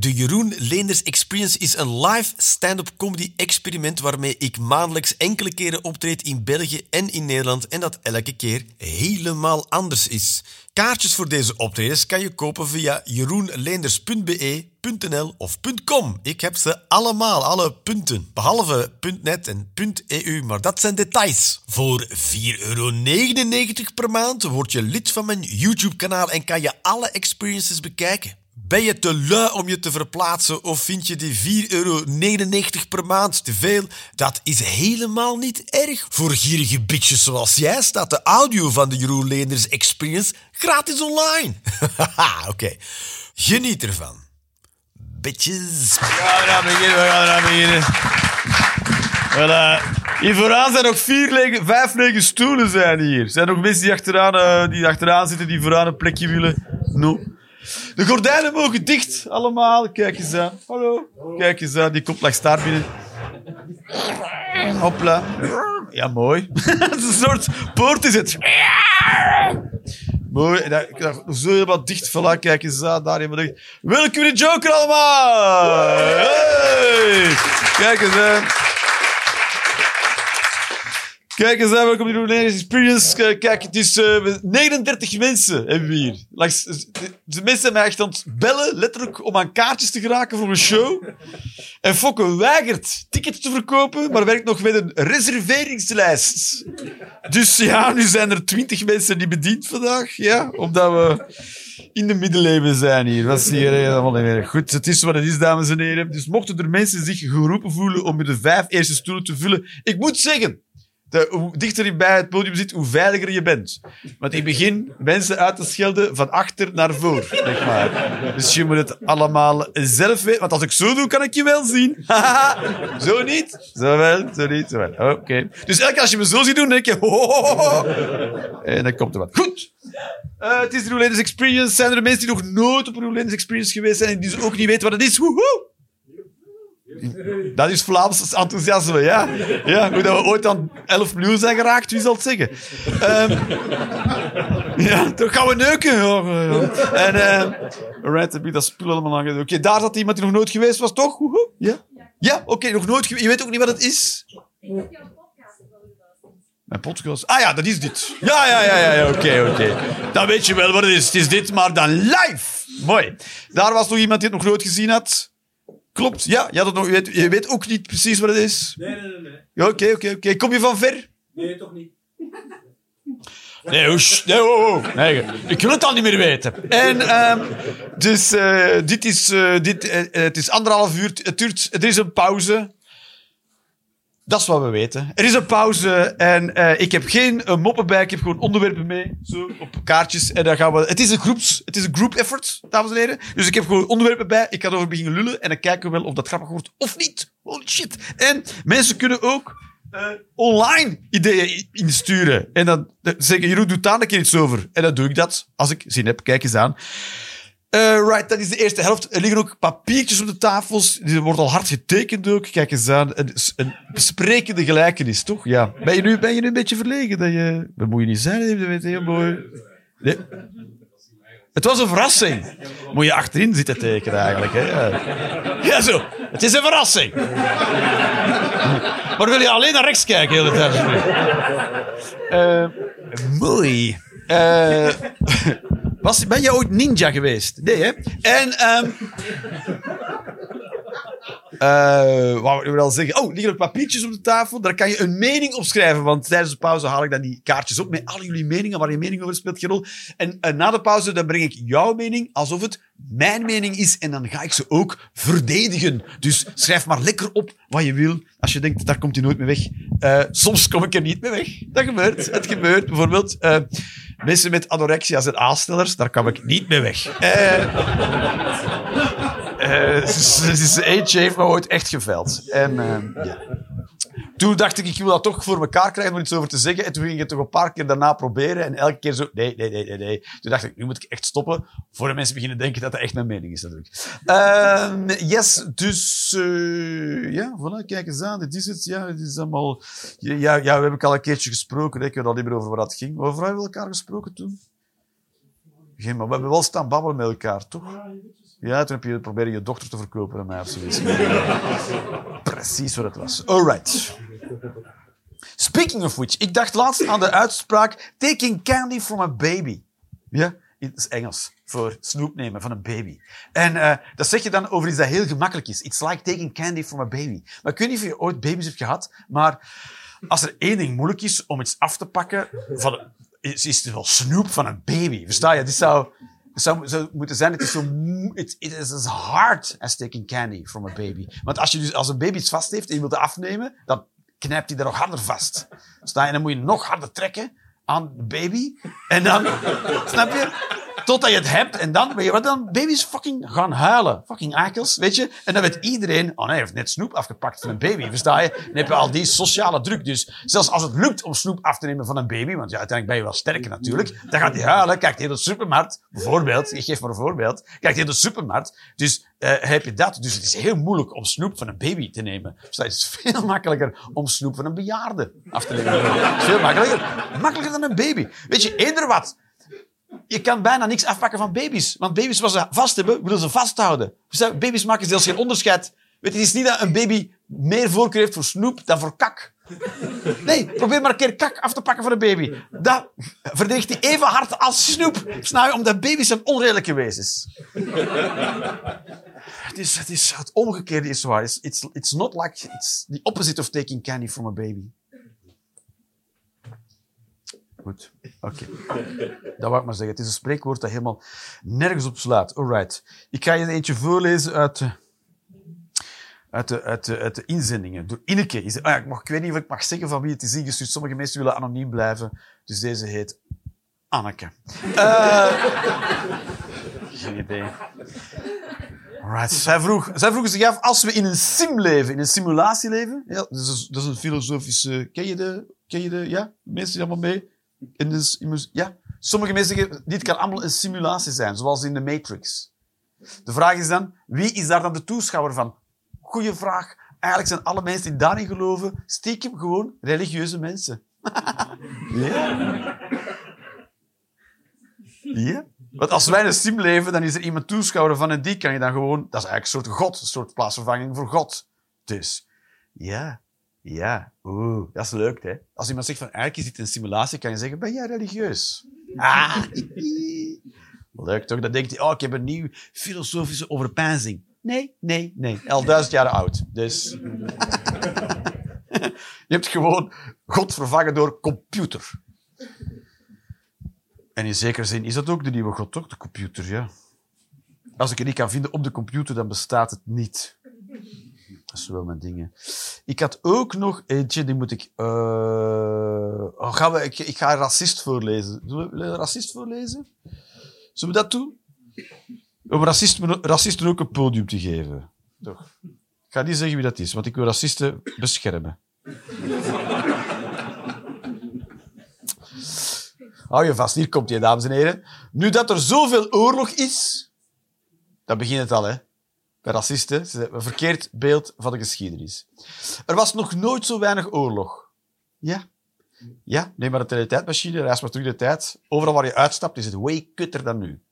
De Jeroen Leenders Experience is een live stand-up comedy experiment waarmee ik maandelijks enkele keren optreed in België en in Nederland en dat elke keer helemaal anders is. Kaartjes voor deze optredens kan je kopen via jeroenleenders.be.nl of .com. Ik heb ze allemaal, alle punten. Behalve .net en .eu, maar dat zijn details. Voor 4,99 euro per maand word je lid van mijn YouTube-kanaal en kan je alle experiences bekijken. Ben je te lui om je te verplaatsen of vind je die 4,99 euro per maand te veel? Dat is helemaal niet erg. Voor gierige bitches zoals jij staat de audio van de Jeroen Leenders Experience gratis online. Haha, Oké, geniet ervan. Bitches. We gaan eraan beginnen, we gaan eraan beginnen. Voilà. Hier vooraan zijn nog vier lege, vijf lege stoelen zijn hier. Er zijn nog mensen die achteraan, eh, die achteraan zitten, die vooraan een plekje willen. No. De gordijnen mogen dicht, allemaal. Kijk eens aan. Hallo. Kijk eens aan, die komt langs daar binnen. Hopla. Ja, mooi. Een soort poort is het. Mooi. En dat, zo helemaal dicht. Voilà, kijk eens aan. Daar helemaal dicht. Welkom in de Joker allemaal. Kijk eens aan. Kijk eens welkom in de Experience. K- Kijk, het is eh, 39 mensen hebben we hier. De mensen zijn mij echt aan het bellen, letterlijk, om aan kaartjes te geraken voor een show. En Fokke weigert tickets te verkopen, maar werkt nog met een reserveringslijst. Dus ja, nu zijn er 20 mensen die bediend vandaag. Ja, omdat we in de middeleeuwen zijn hier. Dat is hier helemaal niet meer. Goed, het is wat het is, dames en heren. Dus mochten er mensen zich geroepen voelen om de vijf eerste stoelen te vullen, ik moet zeggen... De, hoe dichter je bij het podium zit, hoe veiliger je bent. Want ik begin mensen uit te schelden van achter naar voor. Zeg maar. Dus je moet het allemaal zelf weten. Want als ik zo doe, kan ik je wel zien. Zo niet. Zo wel, zo niet, zo wel. Oké. Dus elke keer als je me zo ziet doen, denk je... En dan komt er wat. Goed. Eh, het is de Roelanders Experience. Zijn er mensen die nog nooit op een Roelanders Experience geweest zijn en die dus ook niet weten wat het is? Woehoe. Dat is Vlaams enthousiasme, ja. ja. Hoe dat we ooit aan 11 miljoen zijn geraakt, wie zal het zeggen? Ehm, ja, toch gaan we neuken. Ja, ja, ja. En, uh, right, dat spul allemaal aan Oké, daar zat iemand die nog nooit geweest was, toch? Woehoe. Ja? Ja, oké, nog nooit geweest. Je weet ook niet wat het is? Mijn podcast. Ah ja, dat is dit. Ja, ja, ja, ja, ja, oké, oké. Dan weet je wel wat het is. Het is dit, maar dan live. Mooi. Daar was nog iemand die het nog nooit gezien had. Klopt, ja. Je, had het nog, je, weet, je weet ook niet precies wat het is. Nee, nee, nee. Oké, oké, oké. Kom je van ver? Nee, toch niet. Nee, hoes. Nee, oh, oh. nee, ik wil het al niet meer weten. En, ehm, dus, eh, dit is, eh, dit, eh, het is anderhalf uur. Het duurt, er is een pauze. Dat is wat we weten. Er is een pauze en eh, ik heb geen uh, moppen bij. Ik heb gewoon onderwerpen mee. Zo, op kaartjes. En dan gaan we... Het is een groeps... Het is een group effort, dames en heren. Dus ik heb gewoon onderwerpen bij. Ik ga erover beginnen lullen. En dan kijken we wel of dat grappig wordt of niet. Holy shit. En mensen kunnen ook eh, online ideeën insturen. En dan eh, zeggen, Jeroen, doe daar een keer iets over. En dan doe ik dat. Als ik zin heb, kijk eens aan. Eh, right, dat is de eerste helft. Er liggen ook papiertjes op de tafels. Er wordt al hard getekend ook. Kijk eens aan. Een, een sprekende gelijkenis, toch? Ja. Ben je nu, ben je nu een beetje verlegen? Dat, je, dat moet je niet zijn, dat weet je heel mooi. Nee. Het was een verrassing. Moet je achterin zitten tekenen eigenlijk. Hè? Ja. ja, zo. Het is een verrassing. Maar wil je alleen naar rechts kijken de hele tijd? Eh, mooi. Eh, was, ben je ooit ninja geweest? Nee, hè? En... ehm eh, wat wou ik wel zeggen? Oh, er liggen ook papiertjes op de tafel. Daar kan je een mening op schrijven. Want tijdens de pauze haal ik dan die kaartjes op met al jullie meningen. Waar je mening over speelt geen. En eh, na de pauze dan breng ik jouw mening alsof het mijn mening is. En dan ga ik ze ook verdedigen. Dus schrijf maar lekker op wat je wil. Als je denkt, daar komt hij nooit mee weg. Eh, soms kom ik er niet mee weg. Dat gebeurt. Het gebeurt. Bijvoorbeeld mensen met anorexia zijn aanstellers. Daar kom ik niet mee weg. Eh, eentje heeft me ooit echt geveld. En eh. Toen dacht ik, ik wil dat toch voor elkaar krijgen om iets over te zeggen. En toen ging ik het toch een paar keer daarna proberen. En elke keer zo, nee, nee, nee, nee. Toen dacht ik, nu moet ik echt stoppen. Voor de mensen beginnen denken dat dat echt mijn mening is, natuurlijk. Ehm, yes, dus... eh, ja, voilà, kijk eens aan. Dit is het. Ja, het is allemaal... Ja, ja, we hebben al een keertje gesproken. Ik weet al niet meer over wat het ging. Over hebben we elkaar gesproken toen? Geen, maar we hebben wel staan babbelen met elkaar, toch? Ja, toen heb je proberen je dochter te verkopen aan mij of zoiets. Precies wat het was. Alright. Speaking of which, ik dacht laatst aan de uitspraak taking candy from a baby. Ja, het is Engels voor snoep nemen van een baby. En uh, dat zeg je dan over iets dat heel gemakkelijk is. It's like taking candy from a baby. Maar ik weet niet of je ooit baby's hebt gehad, maar als er één ding moeilijk is om iets af te pakken, van, is, is het wel snoep van een baby. Versta je? Dit zou, het zou, zou moeten zijn, het is zo, it, is as hard as taking candy from a baby. Want als je dus, als een baby iets vast heeft en je wilt afnemen, dan knijpt hij er nog harder vast. Sta dan moet je nog harder trekken aan de baby. En dan, snap je? Totdat je het hebt. En dan, weet je wat dan? Baby's fucking gaan huilen. Fucking akels, weet je? En dan weet iedereen, oh nee, hij heeft net snoep afgepakt van een baby. Versta je? Dan heb je al die sociale druk. Dus zelfs als het lukt om snoep af te nemen van een baby, want ja, uiteindelijk ben je wel sterker natuurlijk, dan gaat hij huilen. Kijkt hij de supermarkt, bijvoorbeeld, ik geef maar een voorbeeld, kijkt hij de supermarkt. Dus uh, heb je dat. Dus het is heel moeilijk om snoep van een baby te nemen. Dus het is veel makkelijker om snoep van een bejaarde af te nemen. Veel makkelijker. Makkelijker dan een baby. Weet je, eender wat je kan bijna niks afpakken van baby's. Want baby's, wat ze vast hebben, willen ze vasthouden. Dus baby's maken zelfs geen onderscheid. Weet je, het is niet dat een baby meer voorkeur heeft voor snoep dan voor kak. Nee, probeer maar een keer kak af te pakken van een baby. Dat verdedigt hij even hard als snoep. Snap? Omdat baby's een onredelijke wezens. het, is, het, is, het omgekeerde is waar. It's, it's not like... It's the opposite of taking candy from a baby. Oké. Dat wou ik maar zeggen. Het is een spreekwoord dat helemaal nergens op slaat. Alright. Ik ga je eentje voorlezen uit de, uit de, uit de, inzendingen. Door Ineke. Ah, ik, mag, ik weet niet of ik mag zeggen van wie het is ingestuurd. Sommige mensen willen anoniem blijven. Dus deze heet Anneke. Uh, geen idee. Alright. Zij, vroeg, zij vroegen zich af, als we in een sim leven, in een simulatie leven, ja, dat, is, een filosofische... Ken je de... Ken je de... Ja? Mensen allemaal mee? Ja, sommige mensen zeggen, dit kan allemaal een simulatie zijn, zoals in de Matrix. De vraag is dan, wie is daar dan de toeschouwer van? Goeie vraag. Eigenlijk zijn alle mensen die daarin geloven, stiekem gewoon religieuze mensen. ja. Ja. Want als wij een sim leven, dan is er iemand toeschouwer van en die kan je dan gewoon... Dat is eigenlijk een soort god, een soort plaatsvervanging voor god. Dus, ja. Ja, oeh, dat is leuk, hè? Als iemand zegt van, eigenlijk is dit een simulatie, kan je zeggen, ben jij religieus? Ah, leuk toch? Dan denkt hij, oh, ik heb een nieuw filosofische overpeinzing. Nee, nee, nee. Al duizend jaar oud. Dus... je hebt gewoon God vervangen door computer. En in zekere zin is dat ook de nieuwe God, toch? De computer, ja. Als ik het niet kan vinden op de computer, dan bestaat het niet. Wel dingen. Ik had ook nog eentje, die moet ik... Uh... Oh, gaan we, ik, ga racist voorlezen. Zullen we racist voorlezen? Zullen we dat doen? Om racisten, racisten ook een podium te geven. Toch? Ik ga niet zeggen wie dat is, want ik wil racisten beschermen. Hou je vast, hier komt hij, dames en heren. Nu dat er zoveel oorlog is, dan begint het al, hè racisten. Ze hebben een verkeerd beeld van de geschiedenis. Er was nog nooit zo weinig oorlog. Ja. Ja, neem maar een teletijdmachine, reis maar terug de tijd. Overal waar je uitstapt is het way kutter dan nu.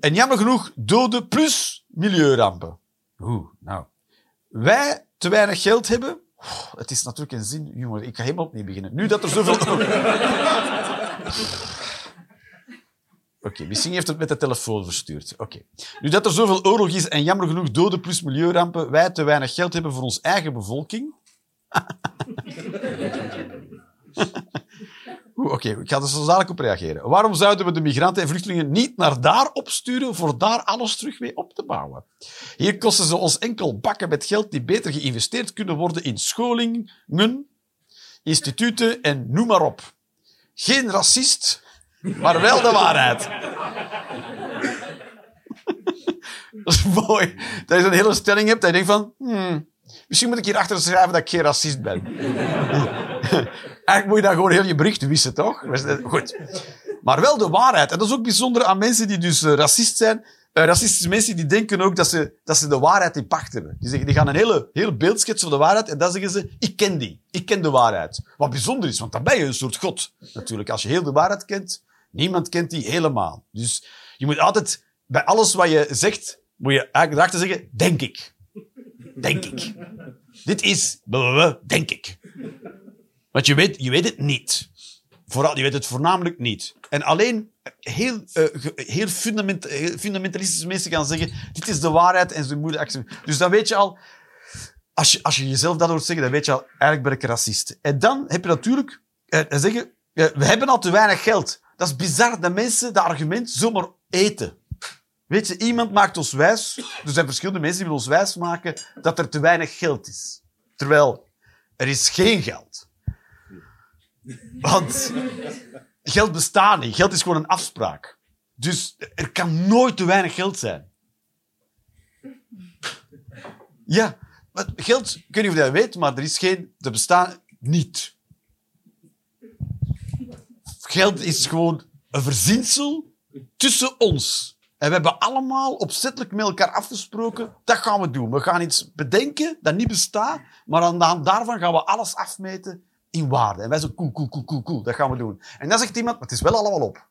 En jammer genoeg doden plus milieurampen. Oeh, nou. Wij te weinig geld hebben. het is natuurlijk een zin, jongen. Ik ga helemaal opnieuw beginnen. Nu dat er zoveel... Oké, misschien heeft het met de telefoon verstuurd. Oké. Nu dat er zoveel oorlog is en jammer genoeg doden plus milieurampen, wij te weinig geld hebben voor onze eigen bevolking. Oké, ik ga er zo dadelijk op reageren. Waarom zouden we de migranten en vluchtelingen niet naar daar opsturen voor daar alles terug weer op te bouwen? Hier kosten ze ons enkel bakken met geld die beter geïnvesteerd kunnen worden in scholingen, instituten en noem maar op. Geen racist, maar wel de waarheid. dat is mooi. Dat je een hele stelling hebt dat je denkt van... Hmm, misschien moet ik hier achter schrijven dat ik geen racist ben. Eigenlijk moet je dan gewoon heel je bericht wissen, toch? Goed. Maar wel de waarheid. En dat is ook bijzonder aan mensen die dus uh, racist zijn. Uh, racistische mensen die denken ook dat ze, dat ze de waarheid in pacht hebben. Die, zeggen, die gaan een hele, hele beeld schetsen van de waarheid en dan zeggen ze, ik ken die. Ik ken de waarheid. Wat bijzonder is, want dan ben je een soort god. Natuurlijk, als je heel de waarheid kent, Niemand kent die helemaal. Dus je moet altijd bij alles wat je zegt moet je eigenlijk erachter zeggen, denk ik. Denk ik. Dit is, denk ik. Want je weet, je weet het niet. Vooral, je weet het voornamelijk niet. En alleen heel, eh, heel, fundament, heel fundamentalistische mensen gaan zeggen, dit is de waarheid en ze moeten. Dus dan weet je al, als je, als je jezelf dat hoort zeggen, dan weet je al, eigenlijk ben ik racist. En dan heb je natuurlijk, eh, zeggen, eh, we hebben al te weinig geld. Dat is bizar dat mensen dat argument zomaar eten. Weet je, iemand maakt ons wijs, er zijn verschillende mensen die ons wijs maken dat er te weinig geld is. Terwijl, er is geen geld. Want geld bestaat niet. Geld is gewoon een afspraak. Dus er kan nooit te weinig geld zijn. Ja, geld, ik weet niet of je dat weet, maar er is geen, er bestaat niet. Geld is gewoon een verzinsel tussen ons. En we hebben allemaal opzettelijk met elkaar afgesproken, dat gaan we doen. We gaan iets bedenken dat niet bestaat, maar aan de hand daarvan gaan we alles afmeten in waarde. En wij zo, cool, cool, cool, cool, cool, dat gaan we doen. En dan zegt iemand, het is wel allemaal op.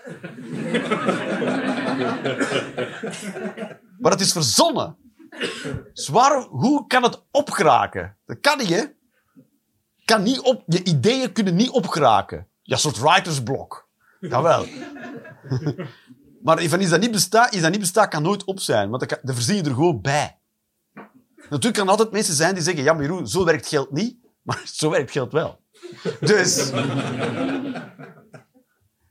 maar het is verzonnen. Waarom, hoe kan het opgeraken? Dat kan niet, hè? Kan niet op, je ideeën kunnen niet opgeraken. Ja, een soort writersblok. Jawel. maar van iets dat niet bestaat, iets dat niet bestaat, kan nooit op zijn. Want dat verzin je er gewoon bij. Natuurlijk kan er altijd mensen zijn die zeggen, ja, maar Jeroen, zo werkt geld niet. Maar zo werkt geld wel. Dus...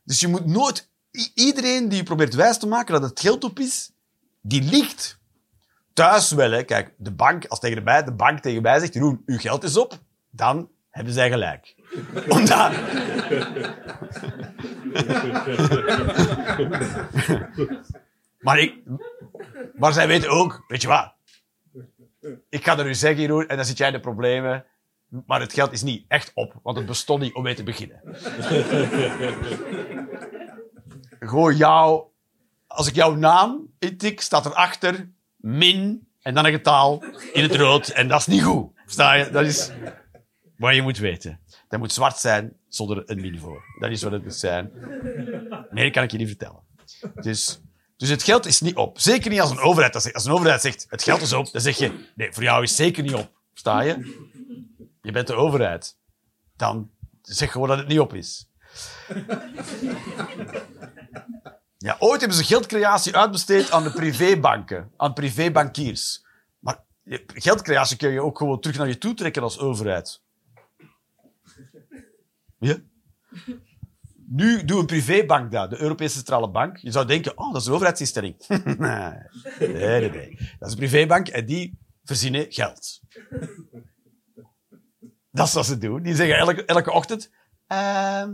dus je moet nooit... Iedereen die je probeert wijs te maken dat het geld op is, die liegt. Thuis wel, hè. Kijk, de bank, als tegen de, bij, de bank tegen mij zegt, Jeroen, uw geld is op, dan hebben zij gelijk. Omdat... maar, ik, maar zij weten ook, weet je wat, ik ga er u zeggen, Jeroen, en dan zit jij in de problemen, maar het geld is niet echt op, want het bestond niet om mee te beginnen. Gewoon jou, als ik jouw naam intik, staat erachter min en dan een getal in het rood en dat is niet goed. Versta je? Dat is wat je moet weten. Dat moet zwart zijn zonder een min voor. Dat is wat het moet zijn. Meer kan ik je niet vertellen. Dus, dus het geld is niet op. Zeker niet als een overheid dat zegt. Als een overheid zegt, het geld is op, dan zeg je, nee, voor jou is zeker niet op. Sta je? Je bent de overheid. Dan zeg gewoon dat het niet op is. Ja, ooit hebben ze geldcreatie uitbesteed aan de privébanken, aan privébankiers. Maar geldcreatie kun je ook gewoon terug naar je toe trekken als overheid. Ja? Nu doe een privébank dat, de Europese Centrale Bank. Je zou denken, oh, dat is een overheidsinstelling. nee, nee. Dat is een privébank en die verzinnen geld. Dat is wat ze doen. Die zeggen elke, elke ochtend... ehm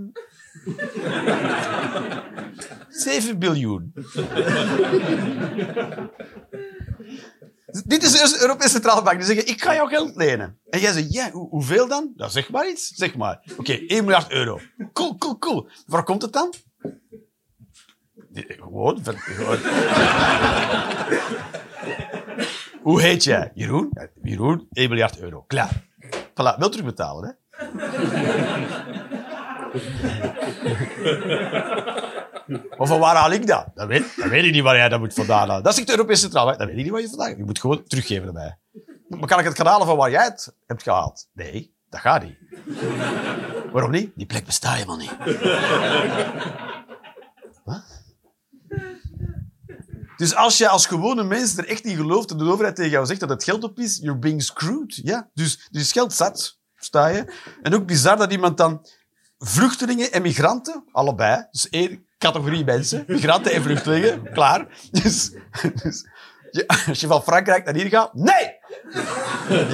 7 biljoen. Dit is dus de Europese Centrale Bank. Die zeggen, ik ga jou geld lenen. En jij zegt, ja, hoe- hoeveel dan? Ja, zeg maar iets. Zeg maar. Oké, 1 miljard euro. Cool, cool, cool. Waar komt het dan? Gewoon. Hoe heet jij? Jeroen? Jeroen, 1 miljard euro. Klaar. Voilà, wel terugbetalen, hè? Maar van waar haal ik dat? Dat weet, dat weet ik niet waar jij dat moet vandaan halen. Dat zegt de Europese Centrale Bank. Dat weet ik niet waar je vandaan. Je moet gewoon teruggeven erbij. Maar kan ik het gaan halen van waar jij het hebt gehaald? Nee, dat gaat niet. Waarom niet? Die plek bestaat helemaal niet. Wat? Dus als je als gewone mens er echt in gelooft en de overheid tegen jou zegt dat het geld op is, you're being screwed. Ja, dus is geld zat, sta je. En ook bizar dat iemand dan vluchtelingen en migranten, allebei, dus één categorie mensen, migranten en vluchtelingen, klaar. Dus, dus je, als je van Frankrijk naar hier gaat, nee!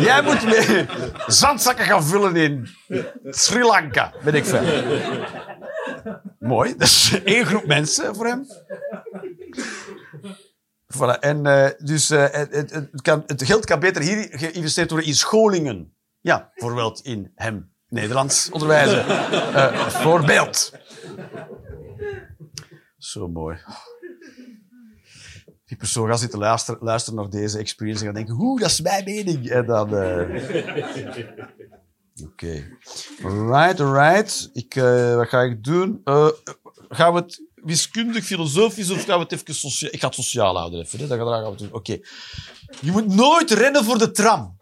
Jij moet mee zandzakken gaan vullen in Sri Lanka, ben ik veel. Mooi, dat is één groep mensen voor hem. Voilà. En, eh, dus eh, het, het kan, het geld kan beter hier geïnvesteerd worden in scholingen. Ja, bijvoorbeeld in hem Nederlands onderwijzen. Eh, voorbeeld. Zo mooi. Die persoon gaat zitten luisteren, luisteren naar deze experience en gaat denken, hoe, dat is mijn mening. En dan... eh, Oké. Alright, alright. Ik, eh, wat ga ik doen? Eh, gaan we het wiskundig, filosofisch of gaan we het even sociaal... Ik ga het sociaal houden even. Hè? Dat gaan we het doen. Oké. Je moet nooit rennen voor de tram.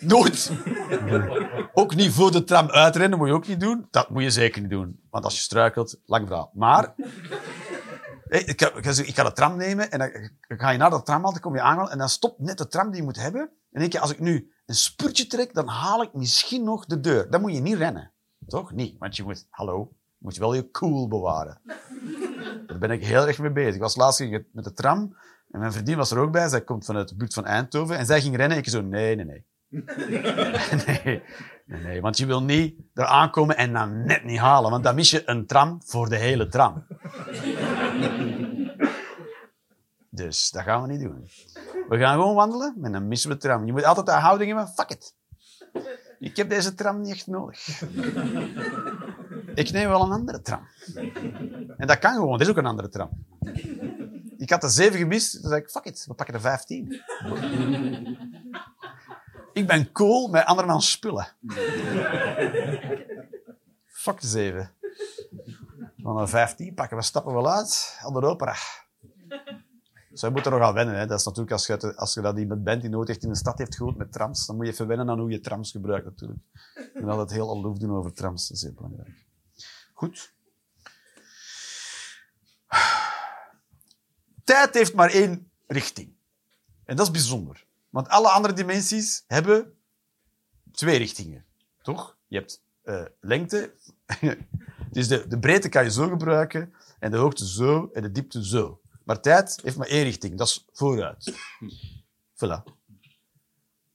Nooit. Ook niet voor de tram uitrennen moet je ook niet doen. Dat moet je zeker niet doen. Want als je struikelt, lang verhaal. Maar... Ik, ga, de tram nemen en dan ga je naar de tram, dan kom je aan en dan stopt net de tram die je moet hebben. En denk je, als ik nu een spurtje trek, dan haal ik misschien nog de deur. Dan moet je niet rennen. Toch? Niet. Want je moet, hallo, je moet wel je cool bewaren. Daar ben ik heel erg mee bezig. Ik was laatst met de tram en mijn vriendin was er ook bij. Zij komt vanuit de buurt van Eindhoven en zij ging rennen. Ik zo, nee, nee, nee. nee, nee. Want je wil niet er aankomen en dan net niet halen. Want dan mis je een tram voor de hele tram. Dus dat gaan we niet doen. We gaan gewoon wandelen en dan missen we de tram. Je moet altijd de houding hebben, fuck it. Ik heb deze tram niet echt nodig. Ik neem wel een andere tram. En dat kan gewoon, er is ook een andere tram. Ik had de 7 gemist, toen zei ik, fuck it, we pakken de 15. Ik ben cool met andermans spullen. Fuck de 7. Van de 15 pakken we stappen wel uit, aan de opera. Zij moeten er nog aan wennen. Hè. Dat is natuurlijk als je, het- als je dat iemand bent die nooit echt in de stad heeft gewoond met trams, dan moet je even wennen aan hoe je trams gebruikt natuurlijk. Je moet altijd heel aloof doen over trams. Dat is heel belangrijk. Goed. Tijd heeft maar één richting. En dat is bijzonder. Want alle andere dimensies hebben twee richtingen. Toch? Je hebt eh, lengte. dus de, breedte kan je zo gebruiken. En de hoogte zo. En de diepte zo. Maar tijd heeft maar één richting. Dat is vooruit. Voilà.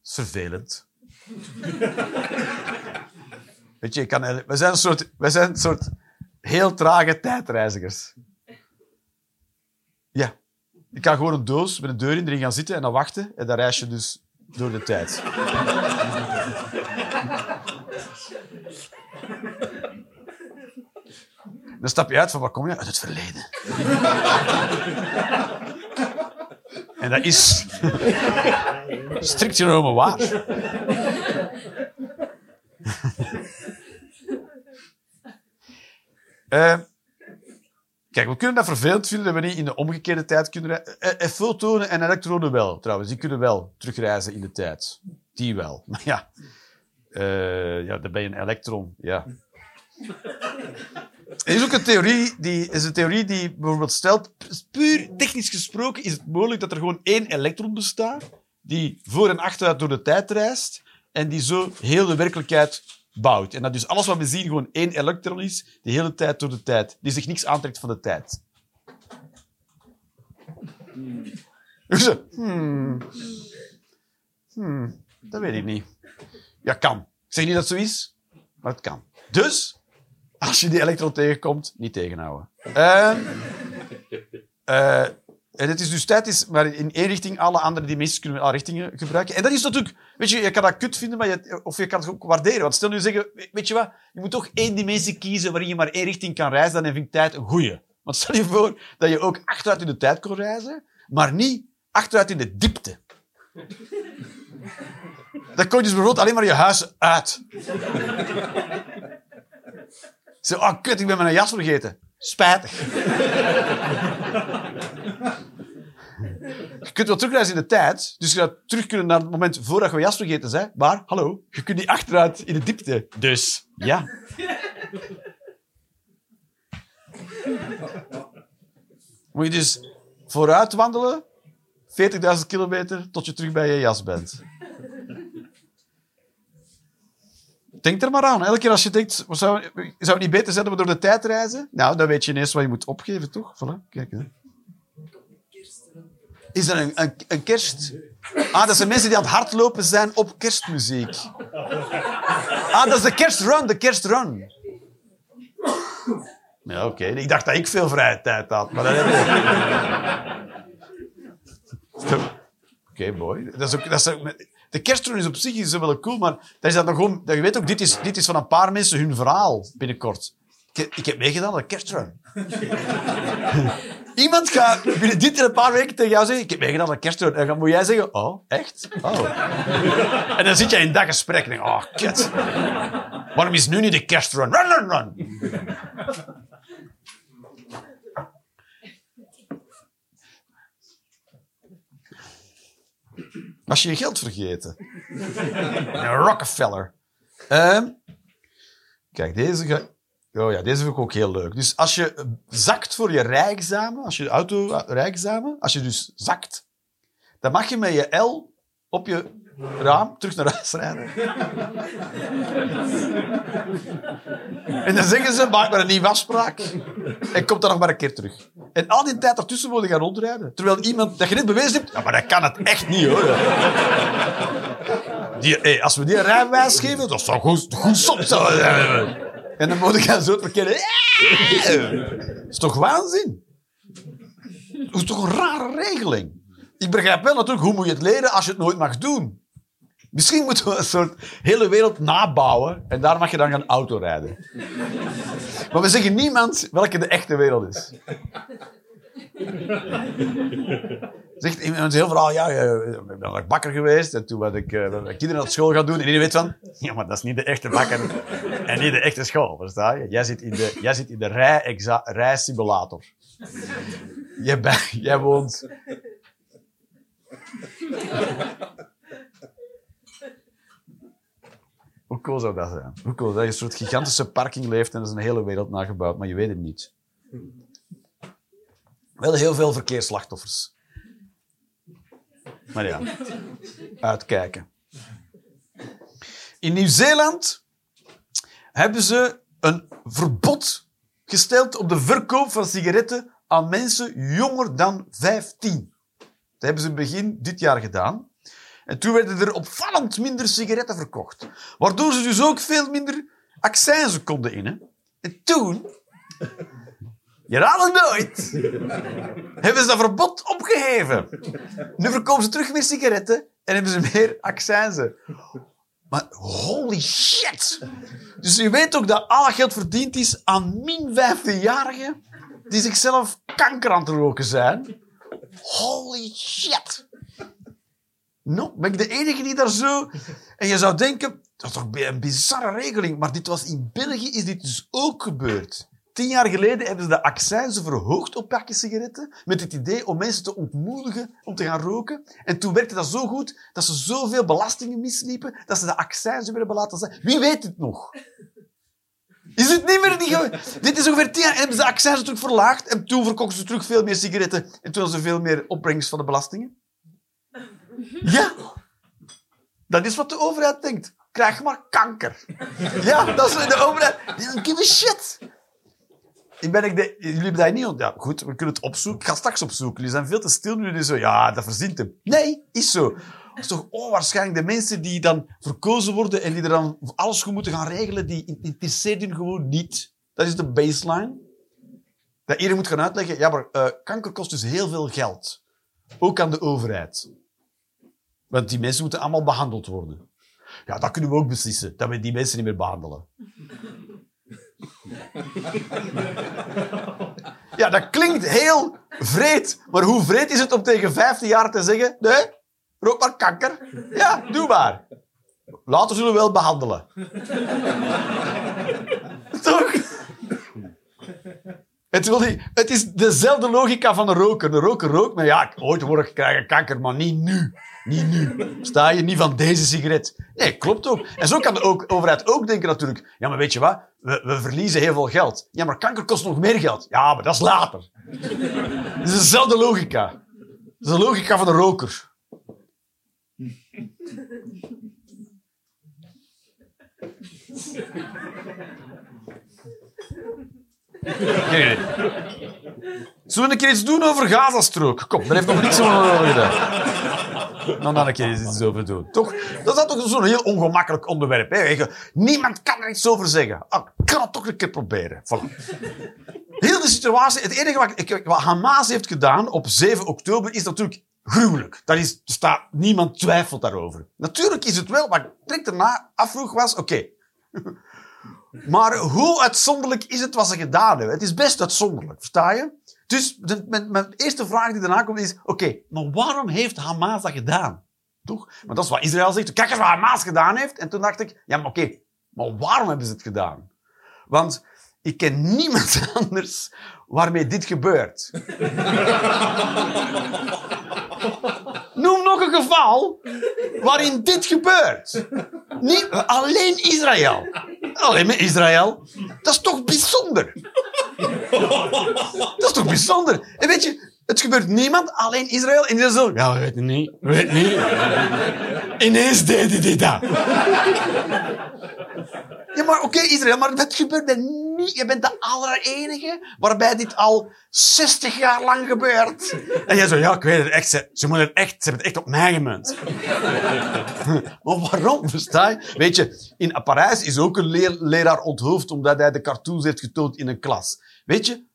Is vervelend. Weet je, kan, zijn een soort, wij zijn een soort heel trage tijdreizigers. Je kan gewoon een doos met een deur in erin gaan zitten en dan wachten. En dan reis je dus door de tijd. Dan stap je uit van waar kom je? Uit het verleden. en dat is strikt genomen waar. Eh, kijk, we kunnen dat vervelend vinden dat we niet in de omgekeerde tijd kunnen reizen. Eh, eh, fotonen en elektronen wel, trouwens. Die kunnen wel terugreizen in de tijd. Die wel. Maar ja, eh, ja dan ben je een elektron. Ja. Er is ook een theorie die, is een theorie die bijvoorbeeld stelt, puur technisch gesproken, is het mogelijk dat er gewoon één elektron bestaat, die voor en achteruit door de tijd reist, en die zo heel de werkelijkheid bouwt. En dat dus alles wat we zien gewoon één elektron is, de hele tijd door de tijd, die zich niks aantrekt van de tijd. Hmm, hmm, dat weet ik niet. Ja, kan. Ik zeg niet dat het zo is, maar het kan. Dus, als je die elektron tegenkomt, niet tegenhouden. Ehm, eh, en het is dus tijd, is, maar in één richting, alle andere dimensies kunnen we alle richtingen gebruiken. En dat is natuurlijk, weet je, je kan dat kut vinden, maar je, of je kan het ook waarderen. Want stel nu zeggen, weet je wat, je moet toch één dimensie kiezen waarin je maar één richting kan reizen, dan vind ik tijd een goeie. Want stel je voor dat je ook achteruit in de tijd kon reizen, maar niet achteruit in de diepte. Dan kon je dus bijvoorbeeld alleen maar je huis uit. Zo, oh kut, ik ben mijn jas vergeten. Spijtig. Je kunt wel terugreizen in de tijd, dus je gaat terug kunnen naar het moment voordat je je jas vergeten bent. Maar, hallo, je kunt niet achteruit in de diepte. Dus, ja. Moet je dus vooruit wandelen, 40.000 kilometer, tot je terug bij je jas bent. Denk er maar aan. Elke keer als je denkt, zou, zou het niet beter zijn dat we door de tijd reizen? Nou, dan weet je ineens wat je moet opgeven, toch? Voilà, kijk. Hè. Is er een, kerst... Ah, dat zijn mensen die aan het hardlopen zijn op kerstmuziek. Ah, dat is de kerstrun, de kerstrun. Ja, oké. Ik dacht dat ik veel vrije tijd had, maar dat heb ik. Oké, boy. Dat is ook, dat is ook, de kerstrun is op zich is wel cool, maar dat is dat nog dat je weet ook, dit is, dit is van een paar mensen hun verhaal binnenkort. Ik, ik heb meegedaan aan de kerstrun. Iemand gaat binnen dit in een paar weken tegen jou zeggen: Ik heb meegedaan aan kerstdood. En dan moet jij zeggen: Oh, echt? Oh. En dan zit jij in dat gesprek en denk: Oh, kut. Waarom is nu niet de kerstrun? Run, run, run. Als je je geld vergeten. Een Rockefeller. Ehm, kijk, deze gaat oh ja, deze vind ik ook heel leuk. Dus als je zakt voor je rijexamen, als je auto rijexamen, als je dus zakt, dan mag je met je L op je raam terug naar huis rijden. en dan zeggen ze, maak maar een nieuwe afspraak en kom dan nog maar een keer terug. En al die tijd ertussen moet je gaan rondrijden. Terwijl iemand dat je net bewezen hebt, ja, maar dat kan het echt niet hoor. Die, hey, als we die een rijbewijs geven, dat zou goed, goed zijn. En dan moet ik gaan zo verkeerde. Dat is toch waanzin? Dat is toch een rare regeling? Ik begrijp wel natuurlijk hoe moet je het leren als je het nooit mag doen. Misschien moeten we een soort hele wereld nabouwen en daar mag je dan gaan autorijden. Maar we zeggen niemand welke de echte wereld is. Zegt iemand heel verhaal, ja, ik ben bakker geweest en toen ben ik ik kinderen naar school gaan doen. En iedereen weet van, ja, maar dat is niet de echte bakker en niet de echte school, versta je? Jij zit in de, jij zit in de rij-exa- rijsimulator. Jij, ben- jij woont... Hoe cool zou dat zijn? Hoe cool dat je een soort gigantische parking leeft en er is een hele wereld nagebouwd, maar je weet het niet. Wel heel veel verkeersslachtoffers. Maar ja, uitkijken. In Nieuw-Zeeland hebben ze een verbod gesteld op de verkoop van sigaretten aan mensen jonger dan 15. Dat hebben ze begin dit jaar gedaan. En toen werden er opvallend minder sigaretten verkocht. Waardoor ze dus ook veel minder accijnzen konden innen. En toen, je raadt het nooit, hebben ze dat verbod opgeheven. Nu verkopen ze terug meer sigaretten en hebben ze meer accijnzen. Maar holy shit! Dus je weet ook dat al dat geld verdiend is aan min 15-jarigen die zichzelf kanker aan het roken zijn. Holy shit! No, ben ik de enige die daar zo... En je zou denken, dat is toch een bizarre regeling, maar dit was in België is dit dus ook gebeurd. Tien jaar geleden hebben ze de accijnzen verhoogd op pakjes sigaretten, met het idee om mensen te ontmoedigen om te gaan roken. En toen werkte dat zo goed, dat ze zoveel belastingen misliepen, dat ze de accijnzen hebben laten zijn. Wie weet het nog? Is het niet meer die... Dit is ongeveer tien jaar. En hebben ze de accijnzen terug verlaagd. En toen verkochten ze terug veel meer sigaretten. En toen hadden ze veel meer opbrengst van de belastingen. Ja. Dat is wat de overheid denkt. Krijg maar kanker. Ja, dat is de overheid. Give a shit. Ben ik de, jullie hebben dat niet ont- Ja, goed, we kunnen het opzoeken. Ik ga straks opzoeken. Jullie zijn veel te stil nu. Jullie zo, ja, dat verzint hem. Nee, is zo. Dat is toch onwaarschijnlijk. De mensen die dan verkozen worden en die er dan alles goed moeten gaan regelen, die interesseert hun gewoon niet. Dat is de baseline. Dat iedereen moet gaan uitleggen, ja, maar eh, kanker kost dus heel veel geld. Ook aan de overheid. Want die mensen moeten allemaal behandeld worden. Ja, dat kunnen we ook beslissen, dat we die mensen niet meer behandelen. Ja, dat klinkt heel vreed. Maar hoe vreed is het om tegen 15 jaar te zeggen... Nee, rook maar kanker. Ja, doe maar. Later zullen we wel behandelen. Toch? Het, het is dezelfde logica van een roker. Een roker rookt, maar ja, ooit word ik krijgen kanker, maar niet nu. Niet nu. Sta je niet van deze sigaret. Nee, klopt ook. En zo kan de overheid ook denken natuurlijk. Ja, maar weet je wat? We, we verliezen heel veel geld. Ja, maar kanker kost nog meer geld. Ja, maar dat is later. Het is dezelfde logica. Het is de logica van de roker. Nee, nee. Zullen we een keer iets doen over Gazastrook? Kom, daar heeft nog niks over gedaan. Dan dan een keer iets over doen. Toch? Dat is toch zo'n heel ongemakkelijk onderwerp. Hè? Niemand kan er iets over zeggen. Ah, ik kan het toch een keer proberen. Voilà. Heel de situatie, het enige wat, ik, wat Hamas heeft gedaan op 7 oktober is natuurlijk gruwelijk. Daar is, staat, niemand twijfelt daarover. Natuurlijk is het wel, wat ik direct daarna afvroeg was, oké, maar hoe uitzonderlijk is het wat ze gedaan hebben? Het is best uitzonderlijk, versta je? Dus mijn, eerste vraag die daarna komt is, oké, maar waarom heeft Hamas dat gedaan? Toch? Want dat is wat Israël zegt. Kijk eens wat Hamas gedaan heeft. En toen dacht ik, ja, maar oké, maar waarom hebben ze het gedaan? Want ik ken niemand anders waarmee dit gebeurt. Noem nog een geval waarin dit gebeurt. Niet alleen Israël. Alleen met Israël. Dat is toch bijzonder? Dat is toch bijzonder? En weet je, het gebeurt niemand, alleen Israël. En zo, ja, we weten niet, we weten niet. Ineens deden die dat. Ja, maar oké, Israël, maar dat gebeurt bij niet. Je bent de allerenige waarbij dit al 60 jaar lang gebeurt. En jij zo, ja, ik weet het echt. Ze, ze moeten het echt, ze hebben het echt op mij gemunt. maar waarom, versta je? Weet je, in Parijs is ook een leer- leraar onthoofd omdat hij de cartoons heeft getoond in een klas. Weet je,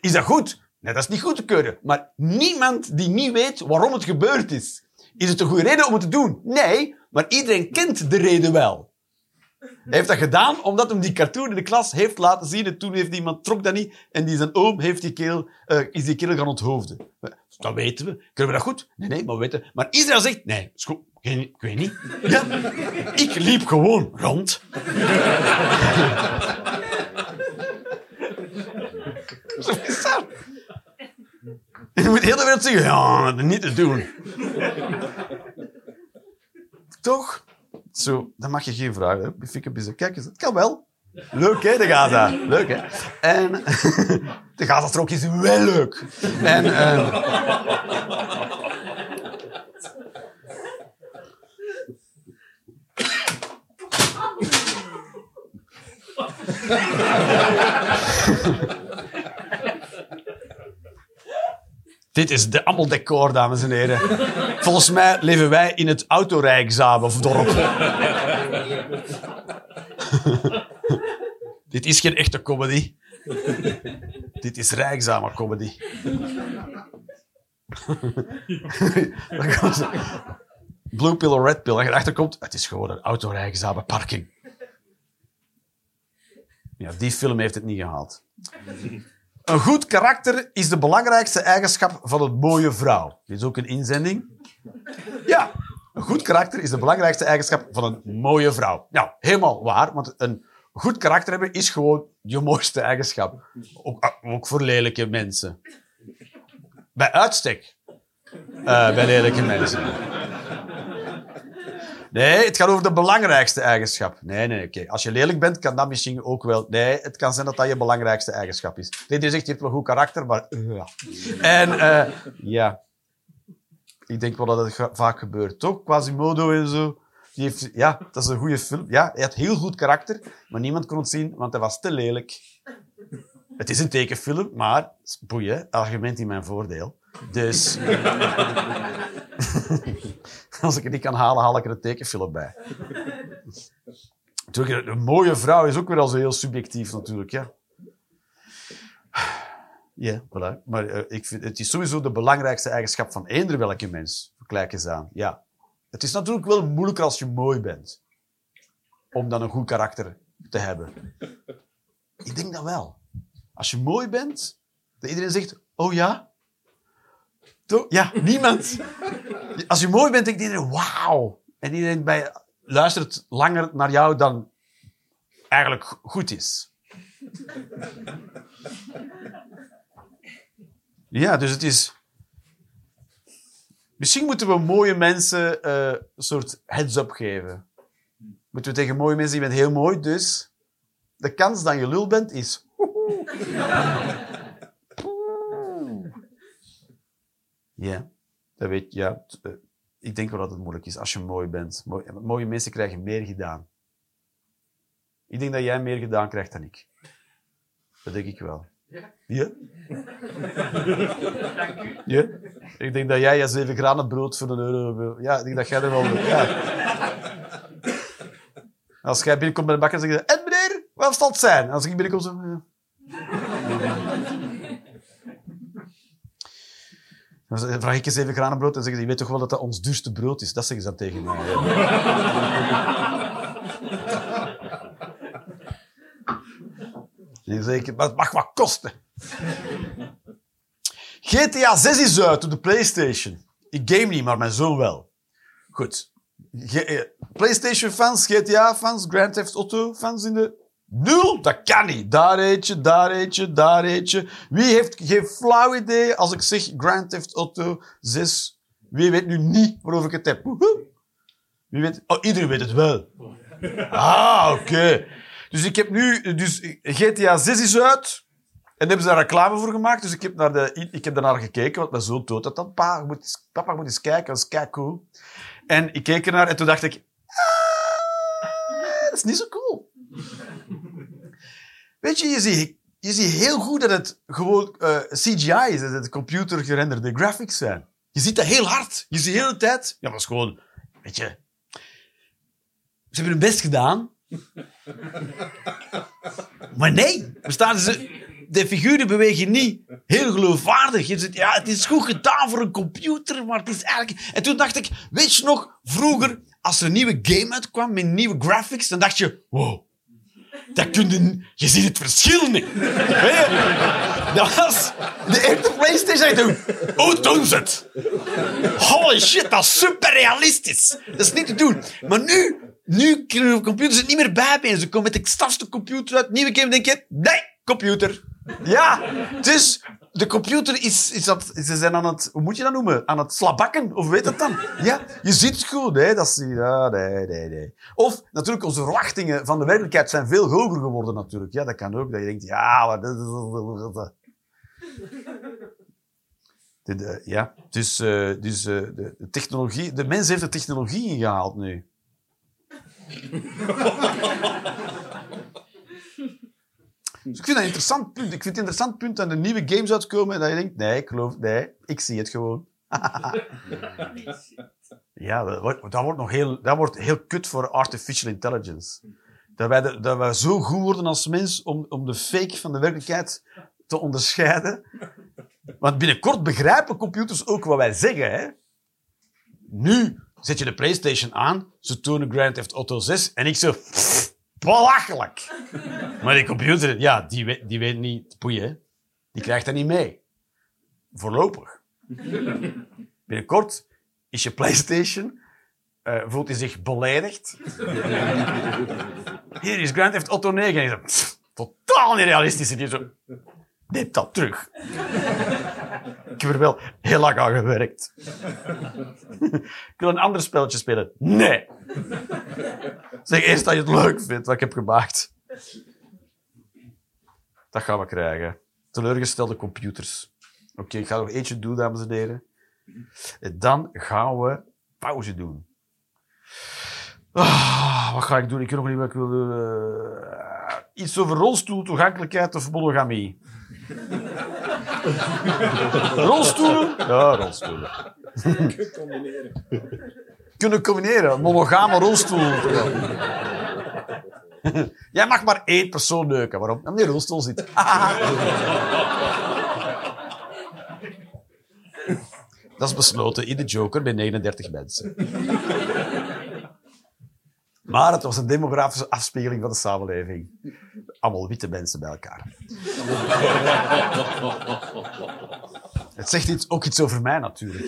is dat goed? Nee, dat is niet goed te keuren. Maar niemand die niet weet waarom het gebeurd is. Is het een goede reden om het te doen? Nee, maar iedereen kent de reden wel. Hij heeft dat gedaan omdat hij die cartoon in de klas heeft laten zien. En toen heeft iemand trok dat niet. En die zijn oom heeft die kerel, eh, is die kerel gaan onthoofden. Dat weten we. Kunnen we dat goed? Nee, nee, maar we weten. Maar Israël zegt, nee, is goed. Ik weet niet. Ja, ik liep gewoon rond. Zo is. En je moet heel de wereld zeggen, ja, niet te doen. Toch? Zo, dan mag je geen vragen. ik een Kijk eens, het kan wel. Leuk, hè, de Gaza. Leuk, hè. En de Gazastrook is wel leuk. En... ehm, Dit is de allemaal decor, dames en heren. Volgens mij leven wij in het autorijexamen of dorp. Dit is geen echte comedy. Dit is rijexamen comedy. Blue pill of red pill. En je erachter komt, het is gewoon een autorijexamen parking. Ja, die film heeft het niet gehaald. Een goed karakter is de belangrijkste eigenschap van een mooie vrouw. Dit is ook een inzending. Ja, een goed karakter is de belangrijkste eigenschap van een mooie vrouw. Nou, helemaal waar, want een goed karakter hebben is gewoon je mooiste eigenschap. Ook, ook voor lelijke mensen. Bij uitstek. eh, bij lelijke mensen. Nee, het gaat over de belangrijkste eigenschap. Nee, nee, oké. Als je lelijk bent, kan dat misschien ook wel... Nee, het kan zijn dat dat je belangrijkste eigenschap is. Dit is echt, je hebt wel goed karakter, maar... ja. En, eh, ja. Ik denk wel dat het vaak gebeurt, toch? Quasimodo en zo. Die heeft, ja, dat is een goede film. Ja, hij had heel goed karakter, maar niemand kon het zien, want hij was te lelijk. Het is een tekenfilm, maar... Boeien, argument in mijn voordeel. Dus... Als ik het niet kan halen, haal ik er een tekenfilm bij. Natuurlijk, een mooie vrouw is ook weer al zo heel subjectief natuurlijk, ja. Ja. Maar eh, ik vind, het is sowieso de belangrijkste eigenschap van eender welke mens. Kijk eens aan, ja. Het is natuurlijk wel moeilijker als je mooi bent. Om dan een goed karakter te hebben. Ik denk dat wel. Als je mooi bent, dat iedereen zegt, oh ja? Toch? Ja, niemand. Als je mooi bent, denkt iedereen, wauw. En iedereen bij, luistert langer naar jou dan eigenlijk goed is. Ja, dus het is... Misschien moeten we mooie mensen eh, een soort heads-up geven. Moeten we tegen mooie mensen, je bent heel mooi, dus de kans dat je lul bent is... Ja, dat weet je. Ja, t- eh, ik denk wel dat het moeilijk is als je mooi bent. Mooi- mooie mensen krijgen meer gedaan. Ik denk dat jij meer gedaan krijgt dan ik. Dat denk ik wel. Ja? Ja? Ik denk dat jij je zeven granen brood voor een euro wil. Ja, ik denk dat jij er wel... Ja. Als jij binnenkomt bij de bakker, zeg je... En meneer, wat zal het zijn? Als ik binnenkom, zo... Ja. Dan vraag ik eens even granenbrood en zeggen ze, je weet toch wel dat dat ons duurste brood is? Dat zeggen ze dan tegen mij. ja. En dan het mag wat kosten. GTA 6 is uit op de PlayStation. Ik game niet, maar mijn zoon wel. Goed. Eh, PlayStation-fans, GTA-fans, Grand Theft Auto-fans in de... Nul? Dat kan niet. Daar eentje, daar eentje, daar eentje. Wie heeft geen flauw idee als ik zeg Grand Theft Auto 6 Wie weet nu niet waarover ik het heb? Wie weet... Oh, iedereen weet het wel. Ah, oké. Dus ik heb nu... Dus GTA 6 is uit. En hebben ze daar reclame voor gemaakt. Dus ik heb, naar de, ik heb daarnaar gekeken, want mijn zoon toont dat dan. Pa, moet papa, moet eens kijken. Dat is kei cool. En ik keek ernaar en toen dacht ik... Ah, dat is niet zo cool. Weet je, je ziet, je ziet heel goed dat het gewoon eh, CGI is. Dat het computer gerenderde graphics zijn. Je ziet dat heel hard. Je ziet de hele tijd... Ja, dat is gewoon... Weet je... Ze hebben hun best gedaan. Maar nee, de figuren bewegen niet heel geloofwaardig. Je ja, het is goed gedaan voor een computer, maar het is eigenlijk... En toen dacht ik, weet je nog, vroeger, als er een nieuwe game uitkwam met nieuwe graphics, dan dacht je, wow, dat kun je... Ziet het verschil niet. Dat was de echte PlayStation. Toen, hoe doen ze het? Holy shit, dat is super realistisch. Dat is niet te doen. Maar nu, nu kunnen computers het niet meer bijbenen. Ze komen met de stafste computer uit, nieuwe game, denk je, nee, computer. Ja, dus de computer is, is dat, ze zijn aan het, hoe moet je dat noemen? Aan het slabakken, of weet het dan? Ja, je ziet het goed, hè? Dat is, ja, nee, nee, nee. Of, natuurlijk, onze verwachtingen van de werkelijkheid zijn veel hoger geworden, natuurlijk. Ja, dat kan ook, dat je denkt, ja, maar... Dit, eh, ja, dus, eh, dus eh, de, de technologie, de mens heeft de technologie ingehaald nu. Dus ik vind dat een interessant punt. Ik vind het een interessant punt dat er nieuwe games uitkomen en dat je denkt, nee, ik geloof, nee, ik zie het gewoon. ja, dat wordt, dat wordt nog heel, dat wordt heel kut voor artificial intelligence. Dat wij, de- dat wij zo goed worden als mens om, om de fake van de werkelijkheid te onderscheiden. Want binnenkort begrijpen computers ook wat wij zeggen. Hè? Nu zet je de PlayStation aan, ze tonen Grand Theft Auto 6 en ik zo... belachelijk. Maar die computer, ja, die weet, die weet niet... Poeien. Die krijgt dat niet mee. Voorlopig. Binnenkort is je PlayStation... eh, voelt hij zich beledigd. Hier is Grand Theft Auto 9. En pff, totaal niet realistisch. En je zo... Neem dat terug. Ik heb er wel heel lang aan gewerkt. ik wil een ander spelletje spelen. Nee. Zeg eerst dat je het leuk vindt wat ik heb gemaakt. Dat gaan we krijgen. Teleurgestelde computers. Oké, ik ga nog eentje doen, dames en heren. En dan gaan we pauze doen. Ah, wat ga ik doen? Ik weet nog niet wat ik wil doen. Eh, iets over rolstoel, toegankelijkheid of monogamie. Rolstoelen? Ja, rolstoelen. Kunnen combineren. Een monogame rolstoel. Jij mag maar één persoon neuken. Waarom? Omdat die rolstoel zit. Dat is besloten in de Joker bij 39 mensen. Maar het was een demografische afspiegeling van de samenleving. Allemaal witte mensen bij elkaar. Het zegt iets, ook iets over mij natuurlijk.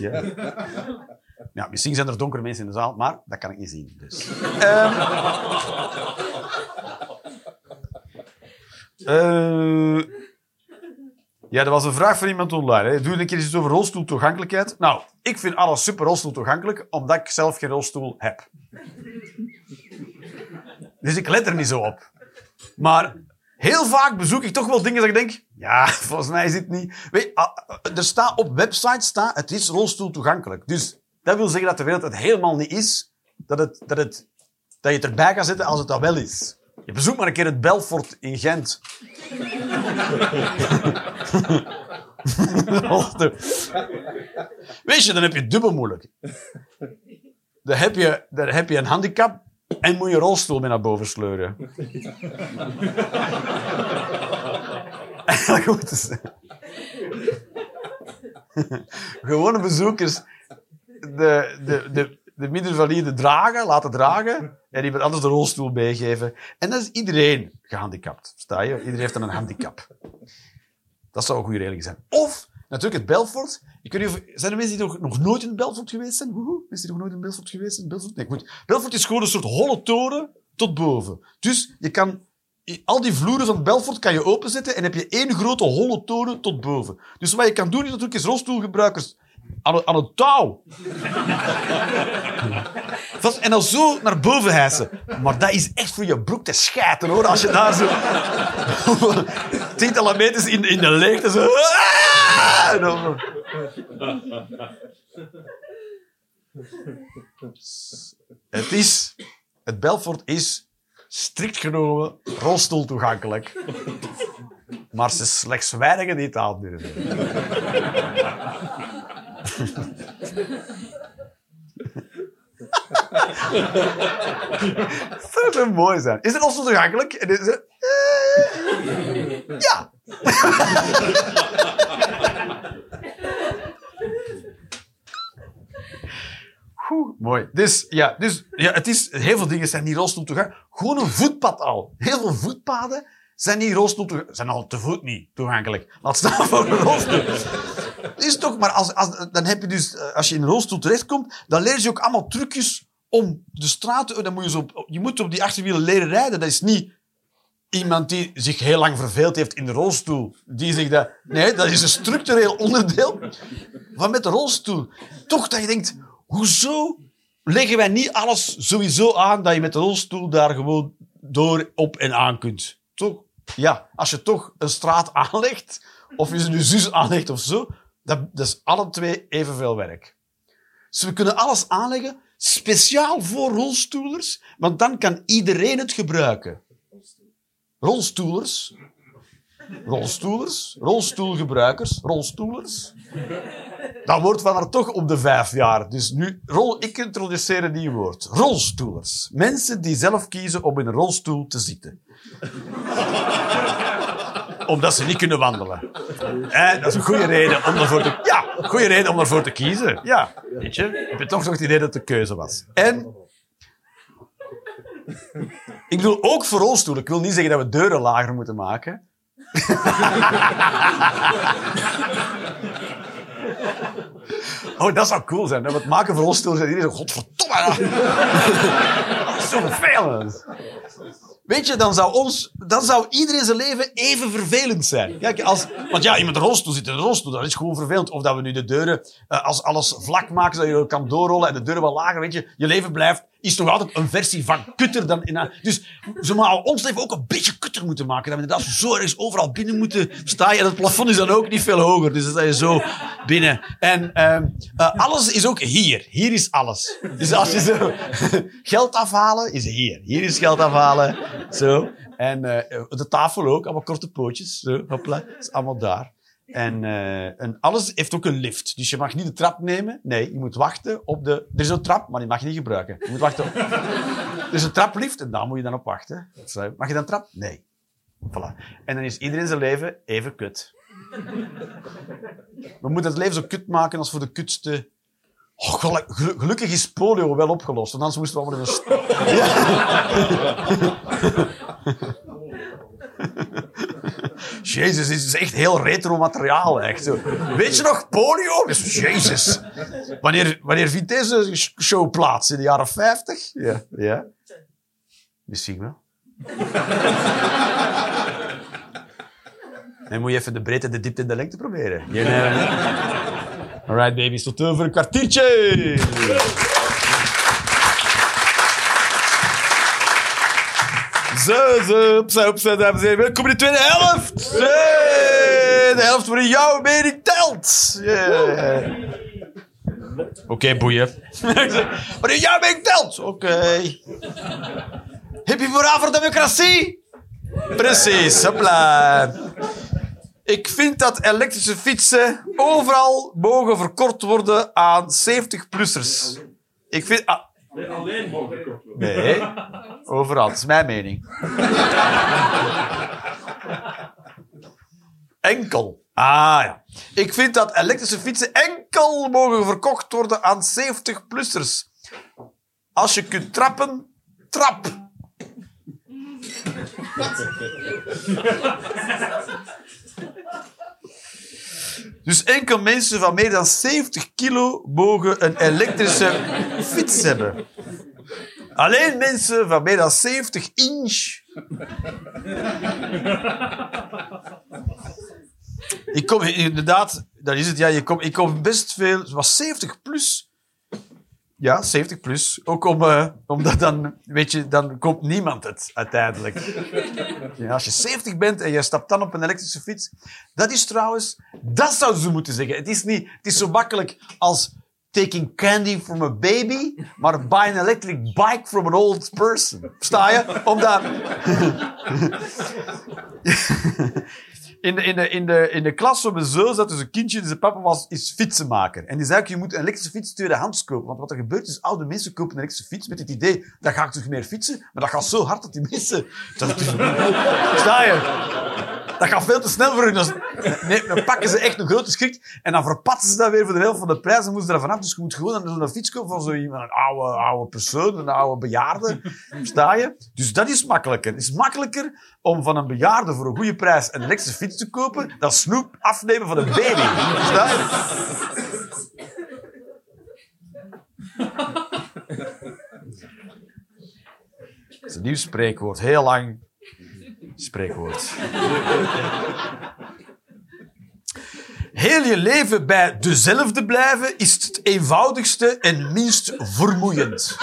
Ja, misschien zijn er donkere mensen in de zaal, maar dat kan ik niet zien. Dus. Ehm. Eh, ja, er was een vraag van iemand online. Hè. Doe een keer iets over rolstoeltoegankelijkheid. Nou, ik vind alles super rolstoeltoegankelijk, omdat ik zelf geen rolstoel heb. Dus ik let er niet zo op. Maar heel vaak bezoek ik toch wel dingen dat ik denk... Ja, volgens mij is het niet... Weet, je, ah, er staat op websites staat, het is rolstoel toegankelijk. Dus dat wil zeggen dat de wereld het helemaal niet is. Dat, het, dat, het, dat je het erbij kan zetten als het dat wel is. Je bezoekt maar een keer het Belfort in Gent. Weet je, dan heb je dubbel moeilijk. Dan heb je, dan heb je een handicap en moet je rolstoel mee naar boven sleuren. Ze... Gewone bezoekers de, de, de, de middenvalide dragen, laten dragen en iemand anders de rolstoel meegeven. En dat is iedereen gehandicapt. Sta je? Iedereen heeft dan een handicap. Dat zou een goede regeling zijn. Of, natuurlijk het Belfort. Ik weet niet zijn er mensen die nog, nog nooit in Belfort geweest zijn? Woehoe. Mensen die nog nooit in Belfort geweest zijn? Belfort? Nee, goed. Belfort is gewoon een soort holle toren tot boven. Dus je kan... Al die vloeren van Belfort kan je openzetten en heb je één grote holle toren tot boven. Dus wat je kan doen is natuurlijk is rolstoelgebruikers aan, het- aan het touw. En dan zo naar boven hijsen. Maar dat is echt voor je broek te schijten, hoor. Als je daar zo... tientallen meters in, in de leegte zo... Ah! Het is... Het Belfort is strikt genomen rolstoel toegankelijk. Maar ze slechts weinigen die het aandurven. Dat zou mooi zijn. Is het rolstoel toegankelijk? En is het, ja. Oeh, mooi. Dus, ja, dus ja, het is, heel veel dingen zijn niet rolstoel toegankelijk. Gewoon een voetpad al. Heel veel voetpaden zijn niet rolstoel. Zijn al te voet niet toegankelijk. Laat staan voor een rolstoel. Is toch, maar als, als, dan heb je dus, eh, als je in een rolstoel terechtkomt, dan leren ze ook allemaal trucjes om de straat te... Dan moet je, je moet op die achterwielen leren rijden. Dat is niet iemand die zich heel lang verveeld heeft in de rolstoel. Die zegt dat... Nee, dat is een structureel onderdeel van met de rolstoel. Toch dat je denkt, hoezo leggen wij niet alles sowieso aan dat je met de rolstoel daar gewoon door, op en aan kunt? Toch? Ja, als je toch een straat aanlegt, of je ze nu zus aanlegt of zo, dat, dat is alle twee evenveel werk. Dus we kunnen alles aanleggen, speciaal voor rolstoelers, want dan kan iedereen het gebruiken. Rolstoelers. Rolstoelers. Rolstoelgebruikers. Rolstoelers. Dat woord van er toch op de vijf jaar. Dus nu, rol, ik introduceer een nieuw woord. Rolstoelers. Mensen die zelf kiezen om in een rolstoel te zitten. Omdat ze niet kunnen wandelen. Eh, dat is een goede reden om ervoor te... Ja, goede reden om ervoor te kiezen. Ja, weet je. Heb je toch nog het idee dat het de keuze was. En... Ik bedoel, ook voor rolstoelen. Ik wil niet zeggen dat we deuren lager moeten maken. Oh, dat zou cool zijn. hè? Wat maken voor rolstoelen zijn iedereen zo, godverdomme. Zo vervelend. Weet je, dan zou, ons, dan zou iedereen zijn leven even vervelend zijn. Kijk, als, want ja, iemand in een rolstoel zit in een rolstoel, dat is gewoon vervelend. Of dat we nu de deuren, eh, als alles vlak maken, zodat je kan doorrollen en de deuren wel lager, weet je, je leven blijft, is toch altijd een versie van kutter dan in... Dus ze zouden ons leven ook een beetje kutter moeten maken. Dat we inderdaad zo ergens overal binnen moeten staan. En het plafond is dan ook niet veel hoger, dus dan sta je zo binnen. En ehm, eh, alles is ook hier. Hier is alles. Dus als je zo geld afhalen, is hier. Hier is geld afhalen. Zo. En eh, de tafel ook, allemaal korte pootjes. Zo, hopla. is allemaal daar. En, eh, alles heeft ook een lift. Dus je mag niet de trap nemen. Nee, je moet wachten op de... Er is een trap, maar die mag je niet gebruiken. Je moet wachten. Er is een traplift en daar moet je dan op wachten. Mag je dan trap? Nee. Voilà. En dan is iedereen zijn leven even kut. We moeten het leven zo kut maken als voor de kutste... Oh, gelu- gelu- gelukkig is polio wel opgelost, want anders moesten we allemaal in een... Jezus, dit is echt heel retro materiaal. Echt. Weet je nog, polio? Jezus. Wanneer, wanneer vindt deze show plaats? In de jaren 50? Ja. ja. Misschien wel. Dan moet je even de breedte, de diepte en de lengte proberen. You know. Alright, baby's. Tot over een kwartiertje. Zo, zo, opzij, opzij, dames en heren. Welkom in de tweede helft. De helft waarin jouw mening telt. Yeah. Oké, boeien. waarin jouw mening telt. Oké. Heb je voor democratie? Precies, hopla. Ik vind dat elektrische fietsen overal mogen verkort worden aan 70-plussers. Ik vind... Ah, Alleen mogen verkocht worden. nee, overal. Dat is mijn mening. Enkel. Ah ja. Ik vind dat elektrische fietsen enkel mogen verkocht worden aan 70-plussers. Als je kunt trappen, trap. Dus enkel mensen van meer dan 70 kilo mogen een elektrische fiets hebben. Alleen mensen van meer dan 70 inch. Ik kom inderdaad, dat is het. Ja, je komt, ik kom best veel... Was 70 plus. Ja, 70 plus. Ook om, eh, omdat dan, weet je, dan komt niemand het uiteindelijk. Ja, als je 70 bent en je stapt dan op een elektrische fiets. Dat is trouwens, dat zouden ze moeten zeggen. Het is niet, het is zo makkelijk als taking candy from a baby, maar buy an electric bike from an old person. Sta je? Omdat. In de, in, de, in, de, in de klas van mijn zo zat dus een kindje, die zijn papa was, is fietsenmaker. En die zei ook, je moet een elektrische fiets tweedehands kopen. Want wat er gebeurt is, oude mensen kopen een elektrische fiets met het idee, dat ga ik terug meer fietsen, maar dat gaat zo hard dat die mensen... Dat sta je? Dat gaat veel te snel voor hun. Is- nee, dan pakken ze echt een grote schrik en dan verpatten ze dat weer voor de helft van de prijs en moeten ze er vanaf. Dus je moet gewoon een, een fiets kopen van zo iemand, een oude, oude persoon, een oude bejaarde. Sta je? Dus dat is makkelijker. Het is makkelijker om van een bejaarde voor een goede prijs een elektrische fiets te kopen dan snoep afnemen van een baby. Sta je? Dat is een nieuw spreekwoord. Heel lang spreekwoord. Heel je leven bij dezelfde blijven is het eenvoudigste en minst vermoeiend.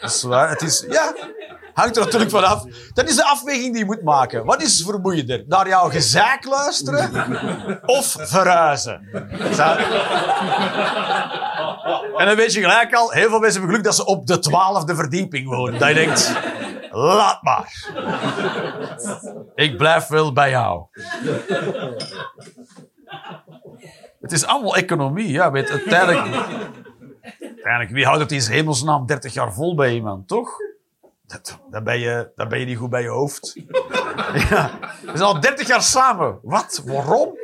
Dat is waar. Het is, ja, hangt er natuurlijk vanaf. Dat is de afweging die je moet maken. Wat is vermoeiender? Naar jouw gezaak luisteren of verhuizen? En dan weet je gelijk al, heel veel mensen hebben geluk dat ze op de twaalfde verdieping wonen. Dat je denkt, laat maar. Ik blijf wel bij jou. Het is allemaal economie, ja. Weet, uiteindelijk, uiteindelijk, wie houdt het in zijn hemelsnaam 30 jaar vol bij iemand, toch? Dat, dan, ben je, ben je niet goed bij je hoofd. Ja. We zijn al 30 jaar samen. Wat? Waarom?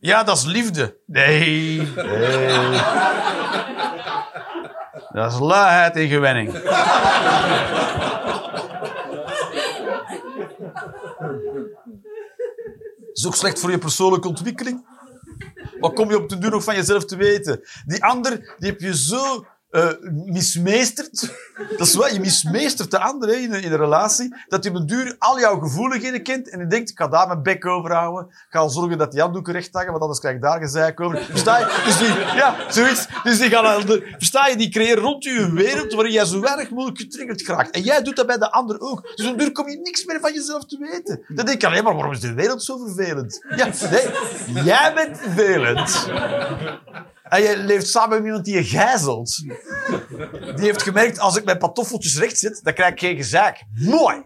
Ja, dat is liefde. Nee. nee. Dat is luiheid en gewenning. Dat is ook slecht voor je persoonlijke ontwikkeling. Wat kom je op de duur nog van jezelf te weten? Die ander, die heb je zo mismeesterd. Dat is je mismeestert de ander in, een, een relatie. Dat hij op de duur al jouw gevoeligheden kent. En die denkt, ik ga daar mijn bek over houden. Ik ga zorgen dat die handdoeken recht hangen, want anders krijg ik daar gezeik over. Versta je? Dus die, ja, zoiets. Dus die gaan de, versta je? Die creëren rond je een wereld waarin jij zo weinig mogelijk getriggerd geraakt. En jij doet dat bij de ander ook. Dus op de duur kom je niks meer van jezelf te weten. Dan denk je alleen maar, waarom is de wereld zo vervelend? Ja, nee. Jij bent vervelend. En je leeft samen met iemand die je gijzelt. Die heeft gemerkt, als ik mijn pantoffeltjes recht zit, dan krijg ik geen gezaak. Mooi!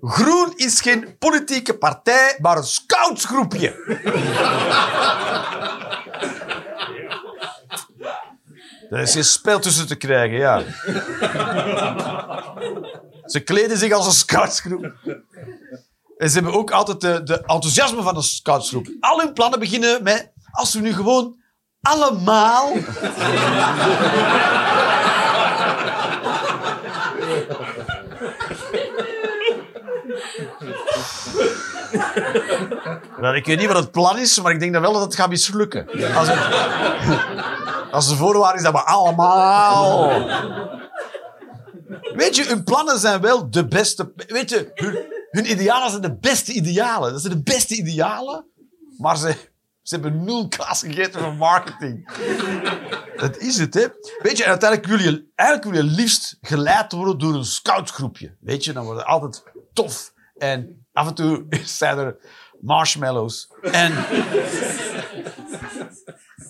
Groen is geen politieke partij, maar een scoutsgroepje. Er is geen spel tussen te krijgen, ja. Ze kleden zich als een scoutsgroep. En ze hebben ook altijd de, de enthousiasme van een scoutsgroep. Al hun plannen beginnen met... Als we nu gewoon allemaal... Ik weet niet wat het plan is, maar ik denk dan wel dat het gaat mislukken. Als, als de voorwaarde is dat we allemaal... Weet je, hun plannen zijn wel de beste... Weet je, hun idealen zijn de beste idealen. Dat zijn de beste idealen, maar ze, ze hebben nul klas gegeten van marketing. Dat is het, hè. Weet je, en uiteindelijk wil eigenlijk wil liefst geleid worden door een scoutgroepje. Weet je, dan wordt het altijd tof. En af en toe zijn er marshmallows. En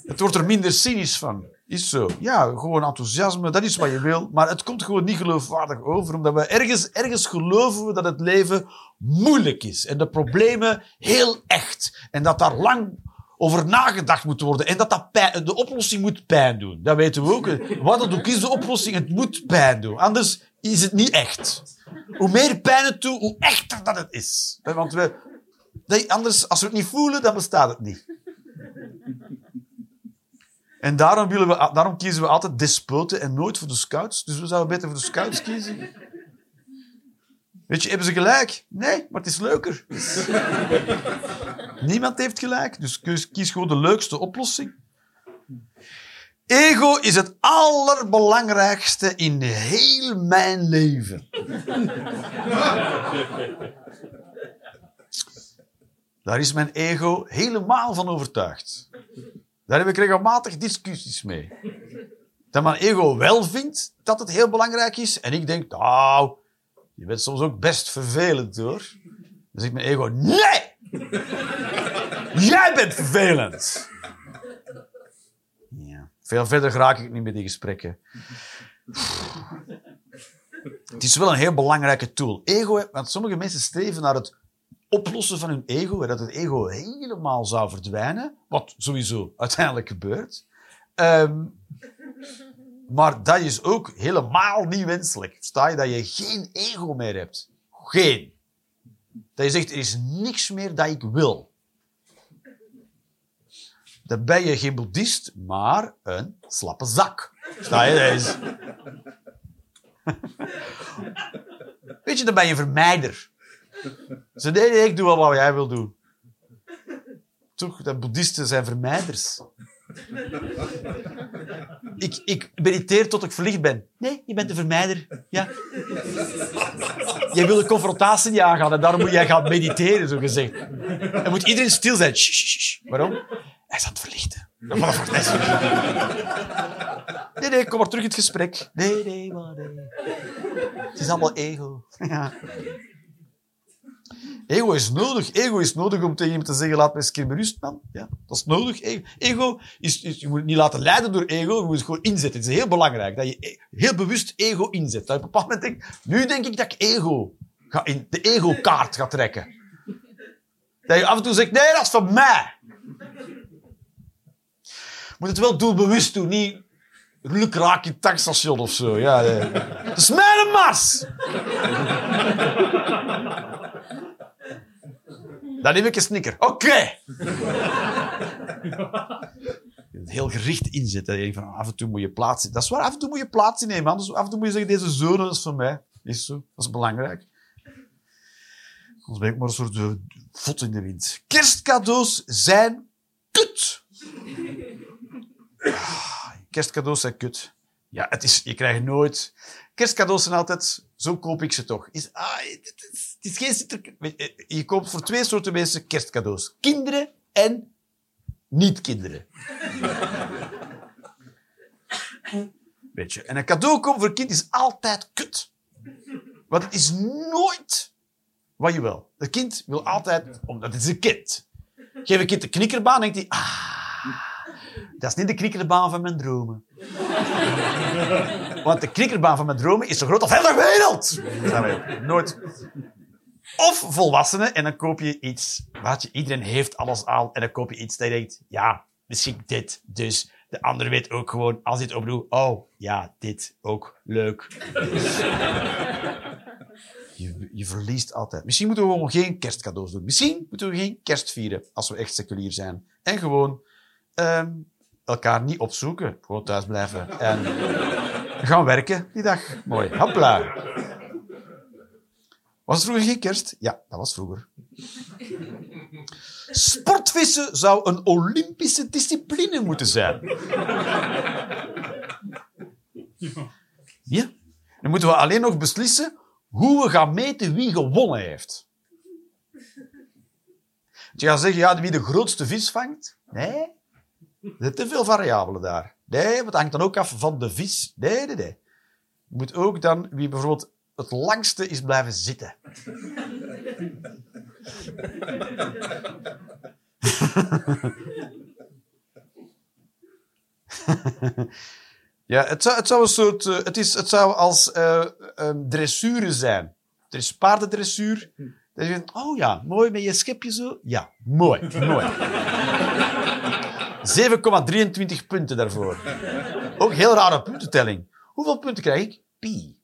het wordt er minder cynisch van. Is zo. Ja, gewoon enthousiasme, dat is wat je wil. Maar het komt gewoon niet geloofwaardig over, omdat we ergens, ergens geloven we dat het leven moeilijk is. En de problemen heel echt. En dat daar lang over nagedacht moet worden. En dat, dat de oplossing moet pijn doen. Dat weten we ook. Wat het ook is, de oplossing, het moet pijn doen. Anders is het niet echt. Hoe meer pijn het doet, hoe echter dat het is. Want we, anders, als we het niet voelen, dan bestaat het niet. En daarom, willen we, daarom kiezen we altijd despoten en nooit voor de scouts. Dus we zouden beter voor de scouts kiezen. Weet je, hebben ze gelijk? Nee, maar het is leuker. Niemand heeft gelijk, dus kies- kies gewoon de leukste oplossing. Ego is het allerbelangrijkste in heel mijn leven. Daar is mijn ego helemaal van overtuigd. Daar heb ik regelmatig discussies mee. Dat mijn ego wel vindt dat het heel belangrijk is. En ik denk, nou, je bent soms ook best vervelend hoor. Dan zegt mijn ego, nee! Jij bent vervelend! Ja. Veel verder raak ik niet met die gesprekken. Het is wel een heel belangrijke tool. Ego, want sommige mensen streven naar het oplossen van hun ego, dat het ego helemaal zou verdwijnen, wat sowieso uiteindelijk gebeurt. Ehm, maar dat is ook helemaal niet wenselijk. Sta je dat je geen ego meer hebt? Geen. Dat je zegt, er is niks meer dat ik wil. Dan ben je geen boeddhist, maar een slappe zak. Sta je deze? Weet je, dan ben je vermijder. Ze nee, nee, ik doe wel wat jij wil doen. Toch, de boeddhisten zijn vermijders. Ik, ik mediteer tot ik verlicht ben. Nee, je bent de vermijder. Ja. Jij wil de confrontatie niet aangaan en daarom moet jij gaan mediteren, zo gezegd. Dan moet iedereen stil zijn. Waarom? Hij is aan het verlichten. Nee, nee, kom maar terug in het gesprek. Nee, nee. Het is allemaal ego. Ja. Ego is nodig. Ego is nodig om tegen iemand te zeggen, laat me eens een keer berust, man. Ja, dat is nodig. Ego, is, je moet niet laten leiden door ego, je moet gewoon inzetten. Het is heel belangrijk dat je e- heel bewust ego inzet. Dat je op een bepaald moment denkt, nu denk ik dat ik ego ga in, de ego-kaart ga trekken. Dat je af en toe zegt, nee, dat is van mij. Je moet het wel doelbewust doen, niet lukraak tankstation of zo. Ja, nee. Dat is mijn mars! Dan neem ik een snicker. Oké. Heel gericht inzetten. Van, af en toe moet je plaats Dat is waar, af en toe moet je plaats innemen. Anders af en toe moet je zeggen, deze zone is van mij. Is zo. Dat is belangrijk. Anders ben ik maar een soort uh, vod in de wind. Kerstcadeaus zijn kut. Kerstcadeaus zijn kut. Ja, het is, je krijgt nooit... Kerstcadeaus zijn altijd... Zo koop ik ze toch. Is, ah, het, is, geen Weet Je koopt voor twee soorten mensen kerstcadeaus. Kinderen en niet-kinderen. Weet je. En een cadeau voor een kind is altijd kut. Want het is nooit wat je wil. Het kind wil altijd... Omdat het is een kind. Geef een kind een knikkerbaan, denkt hij... Ah, dat is niet de knikkerbaan van mijn dromen. Want de knikkerbaan van mijn dromen is zo groot als heel de wereld. Nooit. Of volwassenen en dan koop je iets. Wat je, iedereen heeft alles al en dan koop je iets dat je denkt, ja, misschien dit. Dus de ander weet ook gewoon, als het opdoet, oh, ja, dit ook leuk. Je, je verliest altijd. Misschien moeten we gewoon geen kerstcadeaus doen. Misschien moeten we geen kerst vieren als we echt seculier zijn. En gewoon ehm, elkaar niet opzoeken. Gewoon thuis blijven. En gaan werken die dag. Mooi. Hopla. Was vroeger geen kerst? Ja, dat was vroeger. Sportvissen zou een Olympische discipline moeten zijn. Ja. Dan moeten we alleen nog beslissen hoe we gaan meten wie gewonnen heeft. Je gaat zeggen, ja, wie de grootste vis vangt. Nee, er zijn te veel variabelen daar. Nee, want het hangt dan ook af van de vis. Nee, nee, nee. Je moet ook dan, wie bijvoorbeeld het langste is blijven zitten. ja, het zou, het zou een soort, eh, het, is, het zou als eh um, dressuren zijn. Er is paardendressuur. Dan denk oh ja, mooi met je schepje zo. Ja, mooi, mooi. 7,23 punten daarvoor. Ook heel rare puntentelling. Hoeveel punten krijg ik? Pi.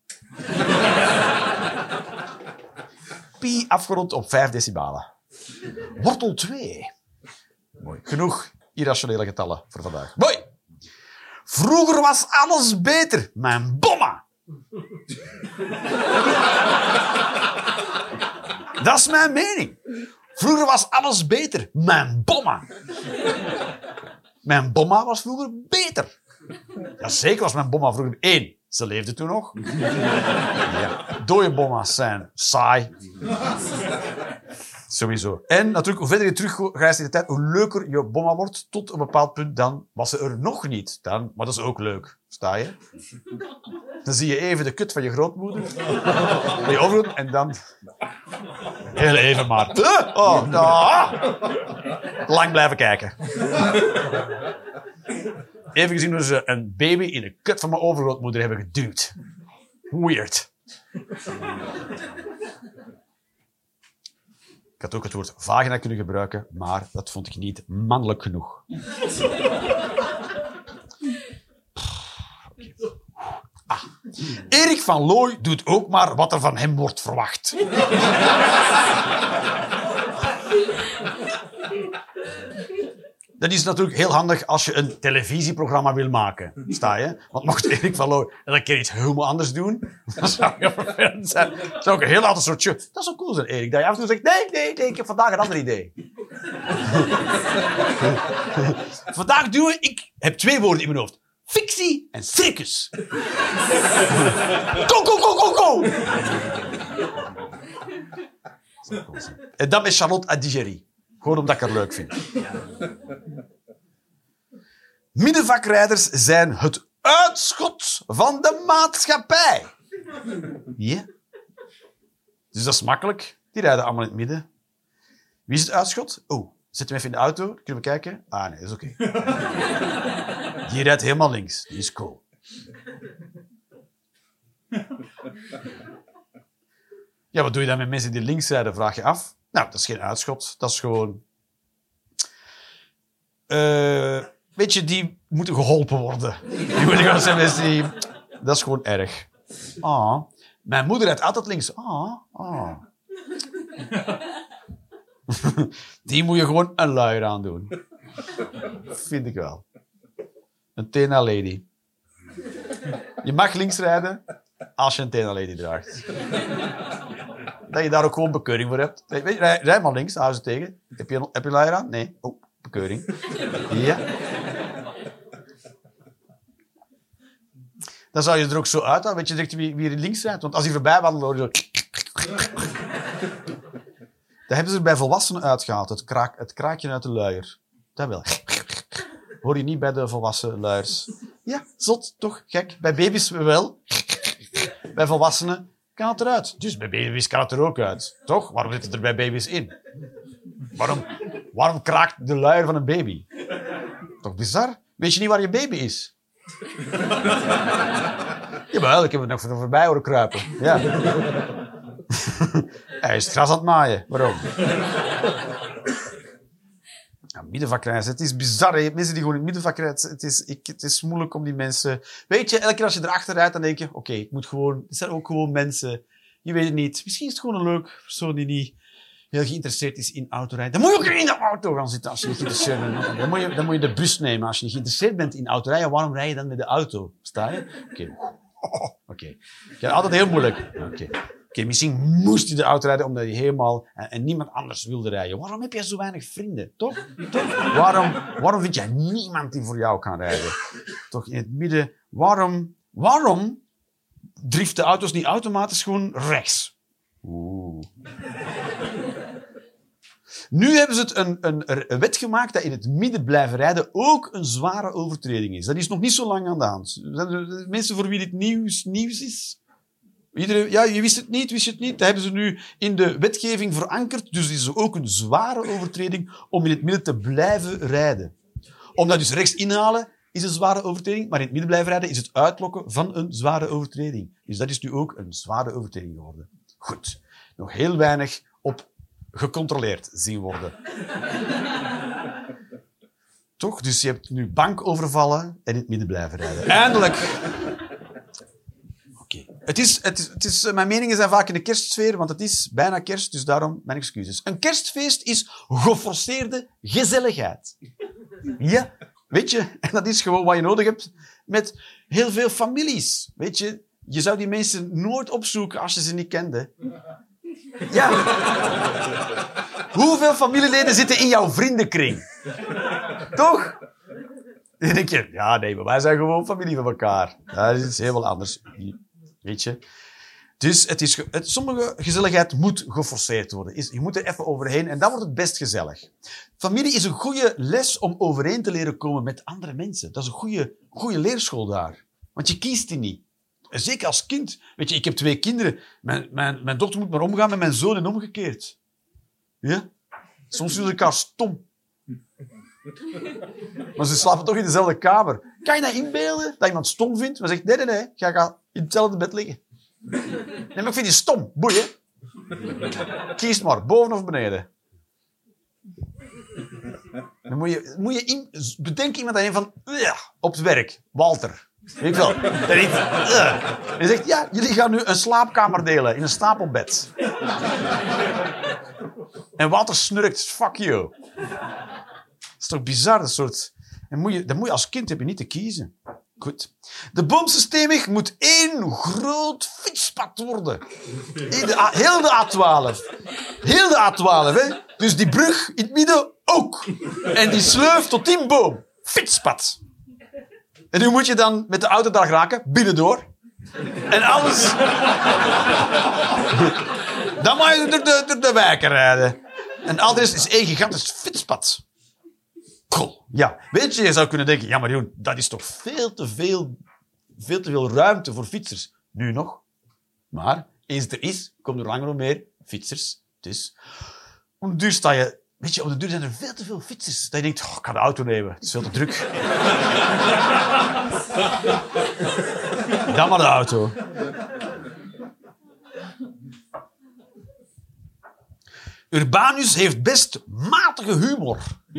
Pi afgerond op 5 decibalen. Wortel 2. Mooi. Genoeg irrationele getallen voor vandaag. Mooi. Vroeger was alles beter. Mijn bomma. Dat is mijn mening. Vroeger was alles beter. Mijn bomma. Mijn bomma was vroeger beter. Ja, zeker was mijn bomma vroeger... Eén, ze leefde toen nog. Ja. Dode bomma's zijn saai. Sowieso. En natuurlijk, hoe verder je terugreist in de tijd, hoe leuker je bomma wordt. Tot een bepaald punt, dan was ze er nog niet. Dan, maar dat is ook leuk. Sta je? Dan zie je even de kut van je grootmoeder. Van je overgroot, en dan... Heel even maar. Oh, nou. Lang blijven kijken. Even gezien hoe ze een baby in de kut van mijn overgrootmoeder hebben geduwd. Weird. Ik had ook het woord vagina kunnen gebruiken, maar dat vond ik niet mannelijk genoeg. Erik van Looy doet ook maar wat er van hem wordt verwacht. Dat is natuurlijk heel handig als je een televisieprogramma wil maken. Sta je? Want mocht Erik van Looy een keer iets helemaal anders doen, dan zou je. Dat zou ook een heel ander soort show. Dat zou cool zijn, Erik. Dat je af en toe zegt, nee, nee, nee, ik heb vandaag een ander idee. vandaag doen we, ik heb twee woorden in mijn hoofd. Fictie en circus. Go, go, go, go, go! En dat met Charlotte Adigéry. Gewoon omdat ik haar leuk vind. Middenvakrijders zijn het uitschot van de maatschappij. Ja. Dus dat is makkelijk. Die rijden allemaal in het midden. Wie is het uitschot? Oh, zet hem even in de auto. Kunnen we kijken? Ah, nee, dat is oké. Die rijdt helemaal links. Die is cool. Ja, wat doe je dan met mensen die links rijden, vraag je af. Nou, dat is geen uitschot. Dat is gewoon... Eh, weet je, die moeten geholpen worden. Die moeten gewoon zijn mensen die... Dat is gewoon erg. Ah, mijn moeder rijdt altijd links. Ah, ah. Die moet je gewoon een luier aan doen. Vind ik wel. Een Tena Lady. Je mag links rijden als je een Tena Lady draagt. Dat je daar ook gewoon bekeuring voor hebt. Weet je, rij, maar links, hou ze tegen. Heb je, heb je aan? Nee. Oh, bekeuring. Ja. Dan zou je er ook zo uit Weet je direct wie, wie er links rijdt. Want als hij voorbij wandelt, hoor je zo... Dat hebben ze er bij volwassenen uitgehaald. Het, kraak, het kraakje uit de luier. Dat wel. Hoor je niet bij de volwassen luiers. Ja, zot, toch? Gek. Bij baby's wel. Bij volwassenen kan het eruit. Dus bij baby's kan het er ook uit. Toch? Waarom zit het er bij baby's in? Waarom, waarom kraakt de luier van een baby? Toch bizar? Weet je niet waar je baby is? Jawel, ik heb het nog voorbij horen kruipen. Ja. Hij is het gras aan het maaien. Waarom? Ja, middenvakreis. Het is bizar. Hebt mensen die gewoon in het middenvak rijden. Het is, ik, het is moeilijk om die mensen... Weet je, elke keer als je erachter rijdt, dan denk je... Oké, ik moet gewoon... Het zijn ook gewoon mensen... Je weet het niet. Misschien is het gewoon een leuk persoon die niet heel geïnteresseerd is in autorijden. Dan moet je ook in de auto gaan zitten als je niet geïnteresseerd bent. Dan moet je, dan moet je de bus nemen. Als je niet geïnteresseerd bent in autorijden, waarom rij je dan met de auto? Sta je? Oké. Oké. Ja, altijd heel moeilijk. Oké. Misschien moest je de auto rijden omdat je helemaal en, en, niemand anders wilde rijden. Waarom heb jij zo weinig vrienden? Toch? Toch? Waarom, waarom vind jij niemand die voor jou kan rijden? Toch in het midden. Waarom, waarom driften auto's niet automatisch gewoon rechts? Oeh. Nu hebben ze het een, een, een, wet gemaakt dat in het midden blijven rijden ook een zware overtreding is. Dat is nog niet zo lang aan de hand. Mensen voor wie dit nieuws, nieuws is. Ja, je wist het niet, wist je het niet. Dat hebben ze nu in de wetgeving verankerd. Dus het is ook een zware overtreding om in het midden te blijven rijden. Om dat dus rechts inhalen is een zware overtreding, maar in het midden blijven rijden is het uitlokken van een zware overtreding. Dus dat is nu ook een zware overtreding geworden. Goed. Nog heel weinig op gecontroleerd zien worden. Toch? Dus je hebt nu bank overvallen en in het midden blijven rijden. Eindelijk. Het is, het is, het is, mijn meningen zijn vaak in de kerstsfeer, want het is bijna kerst, dus daarom mijn excuses. Een kerstfeest is geforceerde gezelligheid. Ja, weet je, en dat is gewoon wat je nodig hebt met heel veel families. Weet je, je zou die mensen nooit opzoeken als je ze niet kende. Ja. Hoeveel familieleden zitten in jouw vriendenkring? Toch? Denk je, ja nee, maar wij zijn gewoon familie van elkaar. Dat is iets heel anders. Weet je? Dus het is, het, sommige gezelligheid moet geforceerd worden. Is, je moet er even overheen en dan wordt het best gezellig. Familie is een goede les om overeen te leren komen met andere mensen. Dat is een goede, goede leerschool daar. Want je kiest die niet. En Zeker als kind. Weet je, ik heb twee kinderen. Mijn, mijn, mijn dochter moet maar omgaan met mijn zoon en omgekeerd. Ja? Soms doen ze elkaar stom. Maar ze slapen toch in dezelfde kamer. Kan je dat inbeelden? Dat iemand stom vindt? Maar zegt, nee, nee, nee. Ga in hetzelfde bed liggen. Nee, maar ik vind die stom. Boeien. Kies maar, boven of beneden. Dan moet je, moet je in, bedenk iemand aan van, "Ugh," op het werk, Walter. Weet ik wel. En je zegt, ja, jullie gaan nu een slaapkamer delen in een stapelbed. En Walter snurkt, fuck you. Dat is toch bizar, dat soort... En moet je, dat moet je als kind heb je niet te kiezen. Goed. De boomsystemic moet één groot fietspad worden. De heel de A12. Heel de A12, hè. Dus die brug in het midden ook. En die sleuf tot die boom. Fietspad. En nu moet je dan met de auto daar raken, binnendoor. En alles... dan moet je door de, door de wijken rijden. En al de rest is één gigantisch fietspad. Cool. Ja, weet je, je zou kunnen denken, ja maar Joen, dat is toch veel te veel, veel te veel ruimte voor fietsers. Nu nog. Maar, eens er is, komen er langer of meer fietsers. Dus, om de duur sta je, weet je, op de duur zijn er veel te veel fietsers. Dat je denkt, oh, ik ga de auto nemen, het is veel te druk. Dan maar de auto. Urbanus heeft best matige humor.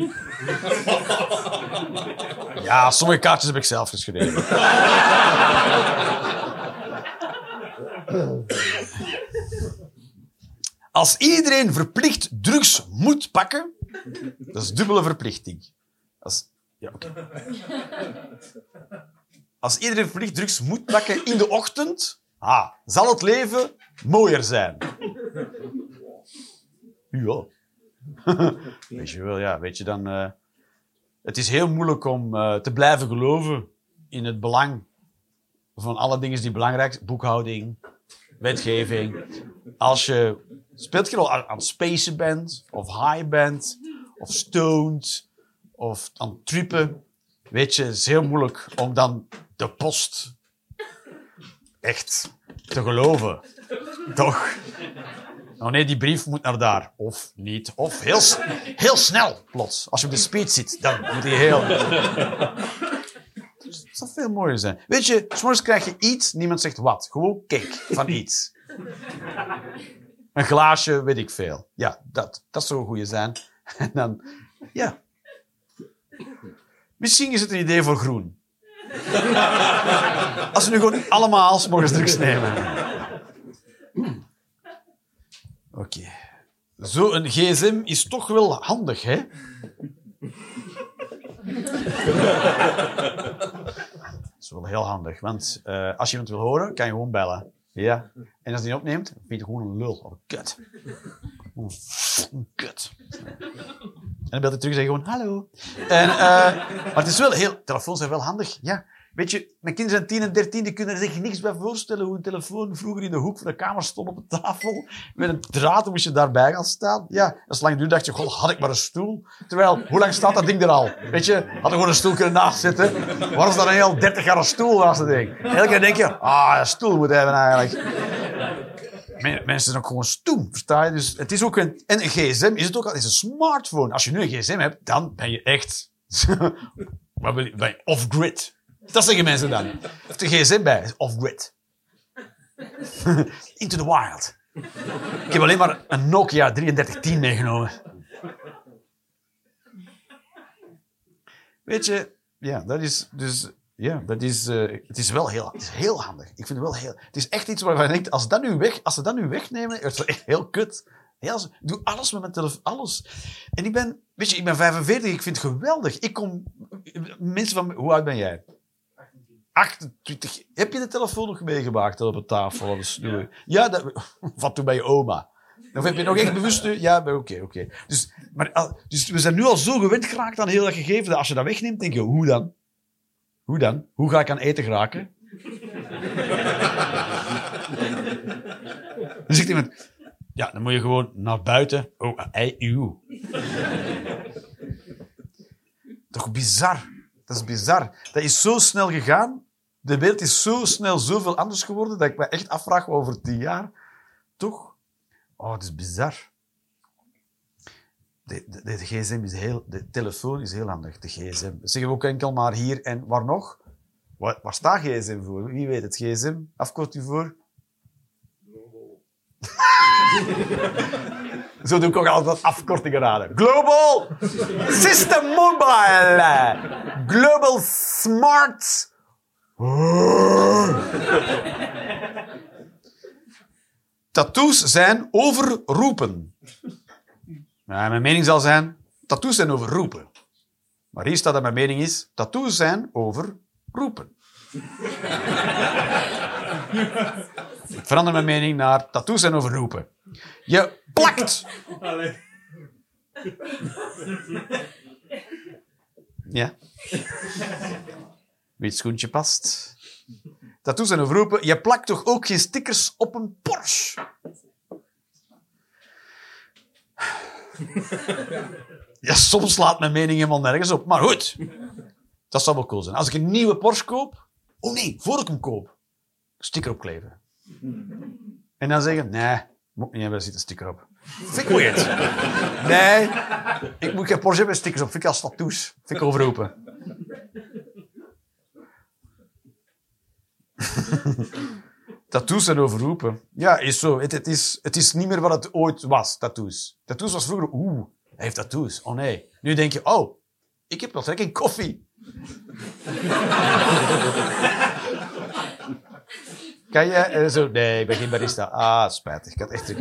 Ja, sommige kaartjes heb ik zelf geschreven. Als iedereen verplicht drugs moet pakken, dat is dubbele verplichting. Als, ja. Als iedereen verplicht drugs moet pakken in de ochtend, ah, zal het leven mooier zijn. Ja. weet je wel, ja, weet je dan. eh, het is heel moeilijk om eh, te blijven geloven in het belang van alle dingen die belangrijk zijn. Boekhouding, wetgeving. Als je speelt je al aan, aan spacen bent, of high bent, of stoned, of aan trippen. Weet je, het is heel moeilijk om dan de post echt te geloven. Toch? Oh nee, die brief moet naar daar. Of niet. Of heel, heel snel, plots. Als je op de speed zit, dan moet hij heel... Het zou veel mooier zijn. Weet je, soms krijg je iets, niemand zegt wat. Gewoon cake van iets. Een glaasje, weet ik veel. Ja, dat, dat zou een goede zijn. En dan, ja. Misschien is het een idee voor groen. Als we nu gewoon allemaal 's morgens drugs nemen. Oké. Zo'n gsm is toch wel handig, hè? Dat is wel heel handig, want eh, als je iemand wil horen, kan je gewoon bellen. Ja. En als hij niet opneemt, vind je gewoon een lul. Of een kut. Een kut. En dan belt hij terug en zegt gewoon hallo. En, eh, maar het is wel heel... Telefoons zijn wel handig, ja. Weet je, mijn kinderen zijn 10 en 13, die kunnen er zich niks bij voorstellen hoe een telefoon vroeger in de hoek van de kamer stond op de tafel. Met een draad moest je daarbij gaan staan. Ja, als lang duurde, dacht je, god, had ik maar een stoel. Terwijl, hoe lang staat dat ding er al? Weet je, had er gewoon een stoel kunnen naast zitten. Waarom is dat een heel 30 jaar een stoel naast het ding? Elke keer denk je, ah, een stoel moet hebben eigenlijk. Men- Mensen zijn ook gewoon stoem, versta je? Dus het is ook een... En een gsm is het ook al, is een smartphone. Als je nu een gsm hebt, dan ben je echt... Off-grid. Dat zeggen mensen dan. Of de gsm bij, is off-grid. Into the wild. Ik heb alleen maar een Nokia 3310 meegenomen. Weet je, ja, dat is dus... Ja, dat is, eh, het is wel heel, het is heel handig. Ik vind het wel heel... Het is echt iets waarvan je denkt, als, dat nu weg, als ze dat nu wegnemen, het echt heel kut. Heel, ik doe alles met mijn telefoon, alles. En ik ben, weet je, ik ben 45, ik vind het geweldig. Ik kom, mensen van, hoe oud ben jij? 28. Heb je de telefoon nog meegemaakt op de tafel? Doe- ja, dat, van toen bij je oma. Of heb je nog echt bewust... Ja, oké, oké. Dus, maar, al- dus we zijn nu al zo gewend geraakt aan heel dat gegeven, dat als je dat wegneemt, denk je, hoe dan? Hoe dan? Hoe ga ik aan eten geraken? dan zegt iemand, ja, dan moet je gewoon naar buiten. Oh, ei, uw. Toch bizar. Dat is bizar. Dat is zo snel gegaan. De wereld is zo snel zoveel anders geworden dat ik me echt afvraag over tien jaar. Toch? Oh, het is bizar. De, de, gsm is heel... De telefoon is heel handig, de gsm. Zeggen we ook enkel maar hier en waar nog? Waar, staat gsm voor? Wie weet het? gsm? Afkorting voor? Zo doe ik ook altijd afkortingen raden. Global System Mobile. Global Smart. Tattoos zijn overroepen. Mijn mening zal zijn, tattoos zijn overroepen. Maar hier staat dat mijn mening is, tattoos zijn overroepen. Ik verander mijn mening naar tattoos zijn overroepen. Je plakt. Ja. Wie het schoentje past. Tattoos zijn overroepen. Je plakt toch ook geen stickers op een Porsche? Ja, soms slaat mijn mening helemaal nergens op. Maar goed, dat zou wel cool zijn. Als ik een nieuwe Porsche koop... Oh nee, voor ik hem koop. Sticker opkleven. En dan zeggen, nee, moet niet hebben, daar zit een sticker op. Vind ik weird. Nee, ik moet geen Porsche hebben met stickers op. Vind ik als tattoos. Vind ik overroepen. tattoos zijn overroepen. Ja, is zo. Het, het, is, het is niet meer wat het ooit was, tattoos. Tattoos was vroeger, oeh, hij heeft tattoos. Oh nee. Nu denk je, oh, ik heb nog trek in koffie. Kan je eh, zo? Nee, ik ben geen barista. Ah, spijtig. Ik had echt.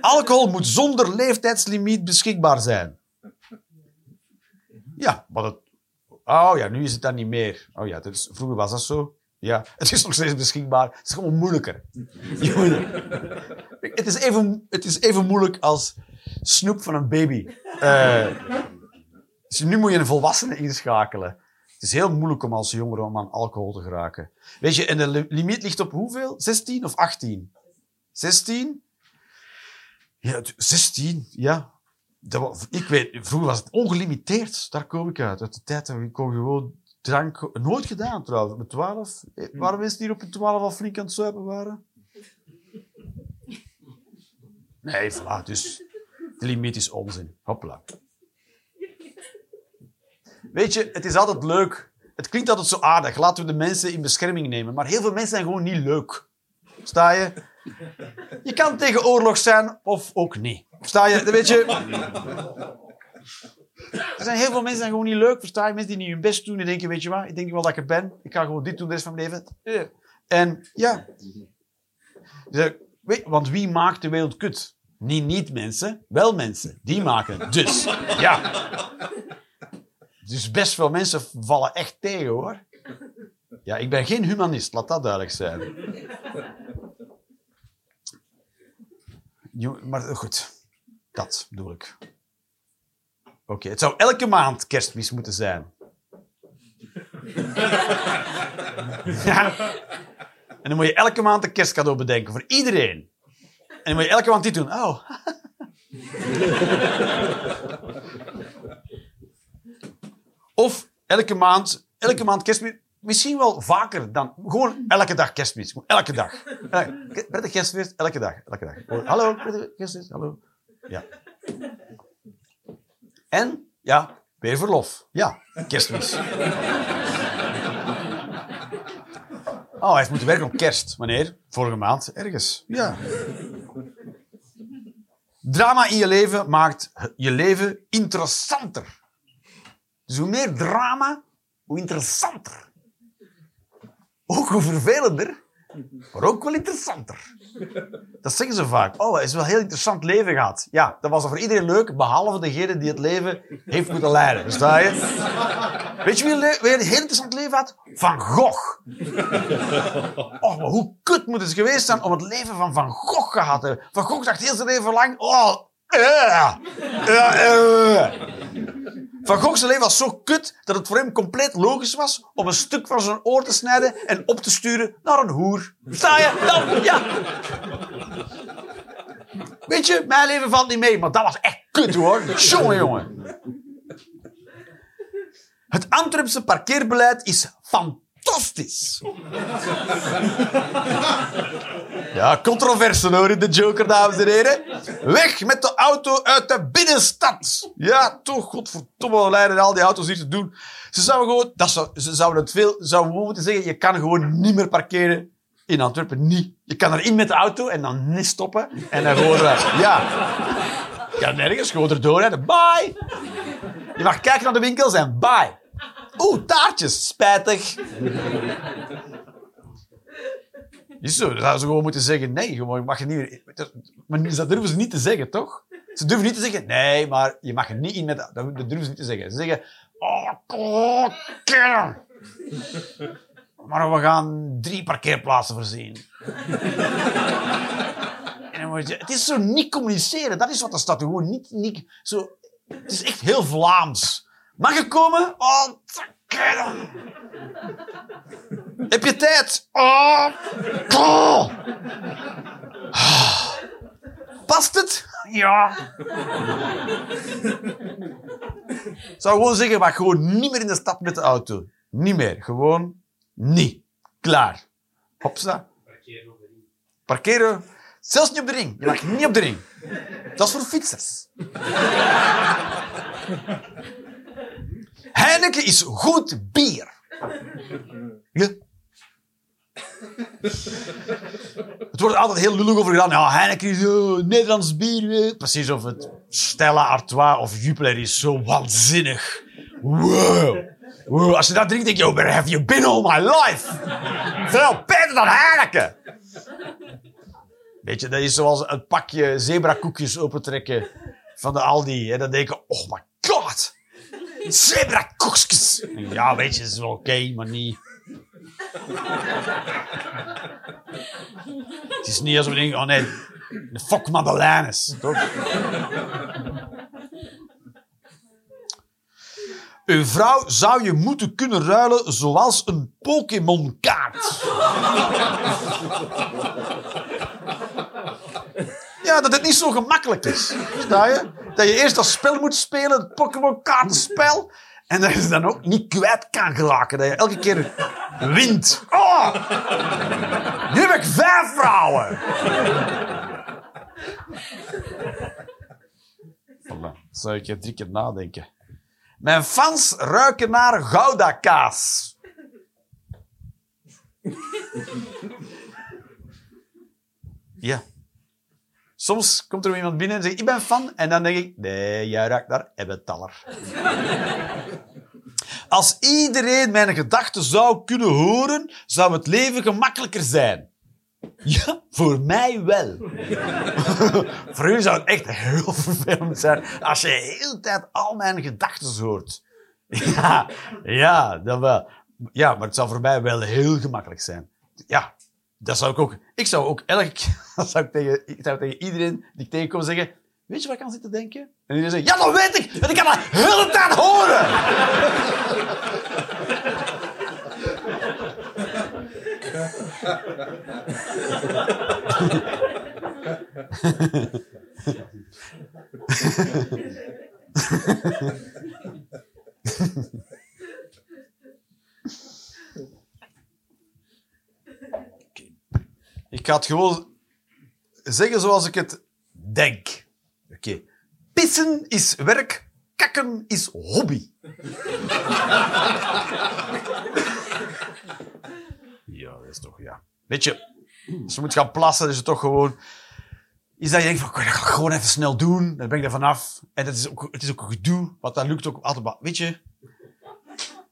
Alcohol moet zonder leeftijdslimiet beschikbaar zijn. Ja, maar dat... Oh ja, nu is het dan niet meer. Oh ja, is- vroeger was dat zo. Ja, het is nog steeds beschikbaar. Het is gewoon moeilijker. Het, is even, het is even moeilijk als snoep van een baby. Eh, dus nu moet je een volwassene inschakelen. Het is heel moeilijk om als jongere om aan alcohol te geraken. Weet je, en de li- limiet ligt op hoeveel? 16 of 18? 16? Ja, het- 16, ja. Dat wa- ik weet, vroeger was het ongelimiteerd. Daar kom ik uit. Uit de tijd dat we kon gewoon drank... Nooit gedaan trouwens. Met 12. Eh, Waren mensen die op een 12 al flink aan het zuipen waren? Nee, voilà. Dus de limiet is onzin. Hopla. Weet je, het is altijd leuk. Het klinkt altijd zo aardig. Laten we de mensen in bescherming nemen. Maar heel veel mensen zijn gewoon niet leuk. Sta je? Je kan tegen oorlog zijn of ook niet. Versta je? Weet je? Er zijn heel veel mensen die zijn gewoon niet leuk. Versta je? Mensen die niet hun best doen. Die denken, weet je wat? Ik denk wel dat ik er ben. Ik ga gewoon dit doen de rest van mijn leven. En ja. Dus, weet, want wie maakt de wereld kut? Niet niet mensen, wel mensen. Die maken het. Dus, ja. Dus best veel mensen vallen echt tegen, hoor. Ja, ik ben geen humanist, laat dat duidelijk zijn. Maar goed, dat bedoel ik. Oké, het zou elke maand kerstmis moeten zijn. ja. En dan moet je elke maand een kerstcadeau bedenken voor iedereen. En dan moet je elke maand dit doen. Oh. Of elke maand, elke maand kerstmis. Misschien wel vaker dan gewoon elke dag kerstmis. Gewoon elke dag. Prettig kerstfeest, elke dag. Elke dag. Hallo, prettig kerstfeest, hallo. Ja. En, ja, weer verlof. Ja, kerstmis. Oh, hij heeft moeten werken op kerst. Wanneer? Vorige maand, ergens. Ja. Drama in je leven maakt je leven interessanter. Dus hoe meer drama, hoe interessanter. Ook hoe vervelender, maar ook wel interessanter. Dat zeggen ze vaak. Oh, hij is wel een heel interessant leven gehad. Ja, dat was voor iedereen leuk, behalve degene die het leven heeft moeten leiden. Versta je? Weet je wie, le- wie een heel interessant leven had? Van Gogh. Oh, maar hoe kut moet het geweest zijn om het leven van Van Gogh gehad te hebben? Van Gogh dacht heel zijn leven lang... Oh. Van Gogh's leven was zo kut dat het voor hem compleet logisch was om een stuk van zijn oor te snijden en op te sturen naar een hoer. Sta je? Ja. Weet je, mijn leven valt niet mee, maar dat was echt kut hoor. Jongen, jongen. Het Antwerpse parkeerbeleid is fantastisch. Ja, controverse hoor in de Joker, dames en heren. Weg met de auto uit de binnenstad. Ja, toch, godverdomme, leiden al die auto's hier te doen. Ze zouden gewoon, dat zou, ze zouden het veel, zouden gewoon moeten zeggen, je kan gewoon niet meer parkeren in Antwerpen. Niet. Je kan erin met de auto en dan niet stoppen. En dan gewoon, ja. Kan nergens gewoon erdoor. Bye. Je mag kijken naar de winkels en bye. Oeh, taartjes. Spijtig. Is zo, dan zouden ze gewoon moeten zeggen, nee, gewoon, mag je niet. Maar dat durven ze niet te zeggen, toch? Ze durven niet te zeggen, nee, maar je mag niet in met... Dat durven ze niet te zeggen. Ze zeggen, oh. Maar we gaan drie parkeerplaatsen voorzien. en dan je, het is zo niet communiceren, dat is wat er staat. Gewoon niet, niet zo... Het is echt heel Vlaams. Mag je komen? Oh. Heb je tijd? Oh. oh. Past het? Ja. Zou gewoon zeggen, maar gewoon niet meer in de stad met de auto. Niet meer. Gewoon niet. Klaar. Hopsa. Parkeren. Zelfs niet op de ring. Je mag niet op de ring. Dat is voor fietsers. Heineken is goed bier. Ja. Het wordt altijd heel lullig over gedaan. Ja, Heineken is uh, Nederlands bier. eh. Precies of het Stella Artois of Jupiler is zo waanzinnig. Wow. wow. Als je dat drinkt, denk je, oh, where have you been all my life? Veel beter dan Heineken. Weet je, dat is zoals een pakje zebrakoekjes opentrekken van de Aldi. En dan denk je, oh my god. Zebrakoekjes. Ja, weet je, is wel oké, maar niet... Het is niet alsof we denken, oh nee, de fuck Madeleines. Toch? Uw vrouw zou je moeten kunnen ruilen zoals een Pokémon-kaart. Ja, dat het niet zo gemakkelijk is. Sta je? Dat je eerst dat spel moet spelen, het Pokémon-kaartenspel. En dat je ze dan ook niet kwijt kan geraken. Dat je elke keer wint. Oh! Nu heb ik vijf vrouwen. Voilà. Zou ik je drie keer nadenken. Mijn fans ruiken naar Gouda-kaas. Ja. Soms komt er iemand binnen en zegt, ik ben fan. En dan denk ik, nee, jij ruikt naar Ebbetaller. Als iedereen mijn gedachten zou kunnen horen, zou het leven gemakkelijker zijn. Ja, voor mij wel. voor u zou het echt heel vervelend zijn als je de hele tijd al mijn gedachten hoort. Ja, ja, dat wel. Ja, maar het zou voor mij wel heel gemakkelijk zijn. Ja, dat zou ik ook. Ik zou ook keer, dat zou ik tegen, ik zou tegen iedereen die ik tegenkom zeggen. Weet je wat ik aan zit te denken? En iedereen zegt, ja, dat weet ik! Want ik kan dat de hele tijd horen! Ik ga het gewoon zeggen zoals ik het denk. Oké. Pissen is werk, kakken is hobby. ja, dat is toch, ja. Weet je, als je moet gaan plassen, is het toch gewoon... Is dat je denkt van, dat ga ik gewoon even snel doen. Dan ben ik er vanaf. En het is ook, het is ook een gedoe, want dat lukt ook altijd... maar Weet je,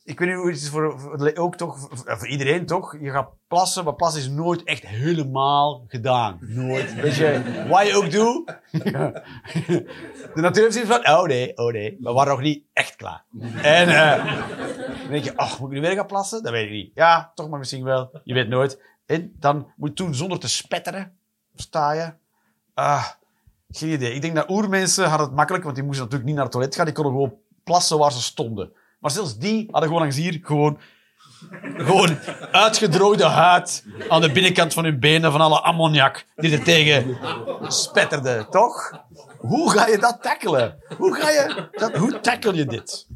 ik weet niet hoe het is voor, ook toch, voor, iedereen toch. Je gaat plassen, maar plassen is nooit echt helemaal gedaan. Nooit. Weet je, wat je ook doet. De natuur heeft zoiets van, oh nee, oh nee. We waren nog niet echt klaar. En eh, dan denk je, oh, moet ik nu weer gaan plassen? Dat weet ik niet. Ja, toch maar misschien wel. Je weet nooit. En dan moet je doen zonder te spetteren. Sta je. Ah, geen idee. Ik denk dat oermensen hadden het makkelijk, want die moesten natuurlijk niet naar het toilet gaan. Die konden gewoon plassen waar ze stonden. Maar zelfs die hadden gewoon langs hier gewoon, gewoon uitgedroogde huid aan de binnenkant van hun benen van alle ammoniak die er tegen spetterde, toch? Hoe ga je dat tackelen? Hoe, ga je hoe tackle je dit?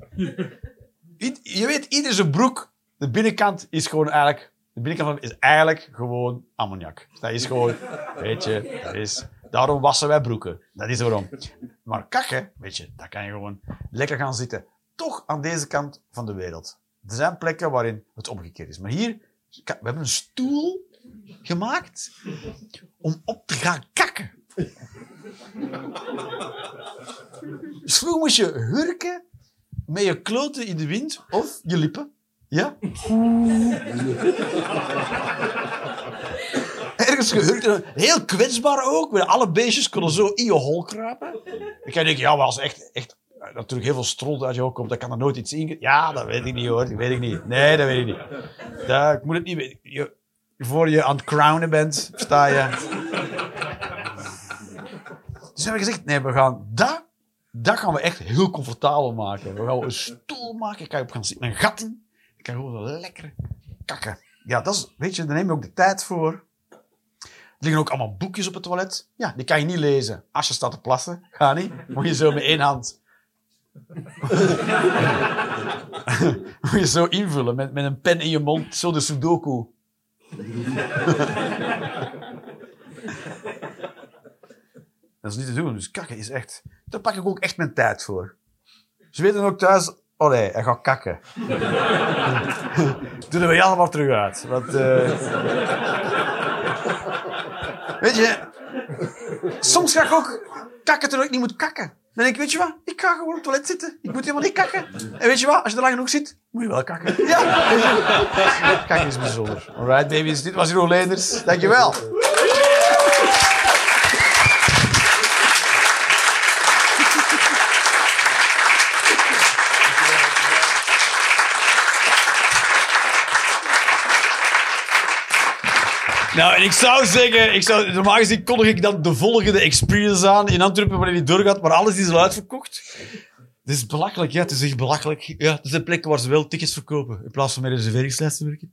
Je weet, ieder zijn broek, de binnenkant is gewoon eigenlijk... De binnenkant van is eigenlijk gewoon ammoniak. Dat is gewoon, weet je, dat is... Daarom wassen wij broeken. Dat is waarom. Maar kakken, weet je, daar kan je gewoon lekker gaan zitten. Toch aan deze kant van de wereld. Er zijn plekken waarin het omgekeerd is. Maar hier, we hebben een stoel gemaakt om op te gaan kakken. Dus vroeger moest je hurken met je kloten in de wind of je lippen. Ja? Ergens gehurkt. Heel kwetsbaar ook. Alle beestjes konden zo in je hol kruipen. Ik denken, ja, als echt, echt natuurlijk heel veel stront uit je hol komt, dan kan er nooit iets in. Ja, dat weet ik niet hoor. Dat weet ik niet. Nee, dat weet ik niet. Ik moet het niet weten. Je, voor je aan het crownen bent, sta je. Dus hebben we gezegd, nee, we gaan dat, dat gaan we echt heel comfortabel maken. We gaan een stoel maken, kan je op gaan zitten, een gat in. Ik kan gewoon lekker kakken. Ja, dat is, weet je, daar neem je ook de tijd voor. Er liggen ook allemaal boekjes op het toilet. Ja, die kan je niet lezen. Als je staat te plassen, ga niet. Moet je zo met één hand. Moet je zo invullen met, met een pen in je mond, zo de sudoku. Dat is niet te doen. Dus kakken is echt... Daar pak ik ook echt mijn tijd voor. Ze weten ook thuis... Nee, hij gaat kakken. Doe er weer allemaal terug uit. Want, eh, Weet je... Soms ga ik ook kakken terwijl ik niet moet kakken. Dan denk ik, weet je wat? Ik ga gewoon op het toilet zitten. Ik moet helemaal niet kakken. En weet je wat? Als je er lang genoeg zit, moet je wel kakken. Ja. Kakken is bijzonder. Alright, baby's. Dit was Jeroen Leenders. Dankjewel. Nou, en ik zou zeggen, ik zou, normaal gezien kondig ik dan de volgende experience aan in Antwerpen wanneer die doorgaat, maar alles is al uitverkocht. Het is belachelijk, ja, het is echt belachelijk. Ja, het zijn plekken waar ze wel tickets verkopen, in plaats van met een reserveringslijst te werken.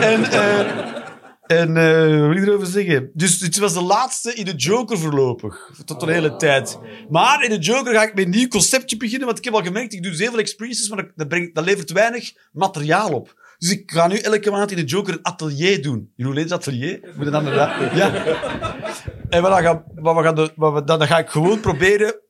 En, eh en eh wat wil ik erover zeggen? Dus het was de laatste in de Joker voorlopig, tot de hele tijd. Maar in de Joker ga ik met een nieuw conceptje beginnen, want ik heb al gemerkt, ik doe dus heel veel experiences, maar dat, brengt, dat levert weinig materiaal op. Dus ik ga nu elke maand in de Joker een atelier doen. Jeroen Leens atelier. Moet dan inderdaad... Ja. En wat, dan gaan, wat we gaan doen, wat we, dan, dan ga ik gewoon proberen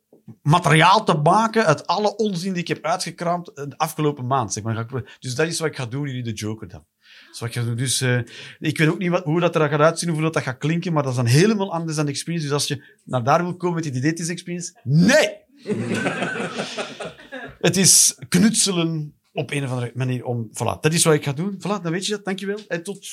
materiaal te maken uit alle onzin die ik heb uitgekraamd de afgelopen maand. Zeg maar. Dus dat is wat ik ga doen in de Joker dan. Is wat ik ga doen. Dus eh, ik weet ook niet wat, hoe dat er gaat uitzien, hoe dat, dat gaat klinken, maar dat is dan helemaal anders dan de experience. Dus als je naar daar wil komen met die Didetis experience, nee! Het is knutselen op een of andere manier om... Voilà, dat is wat ik ga doen. Voilà, dan weet je dat. Dankjewel. En tot.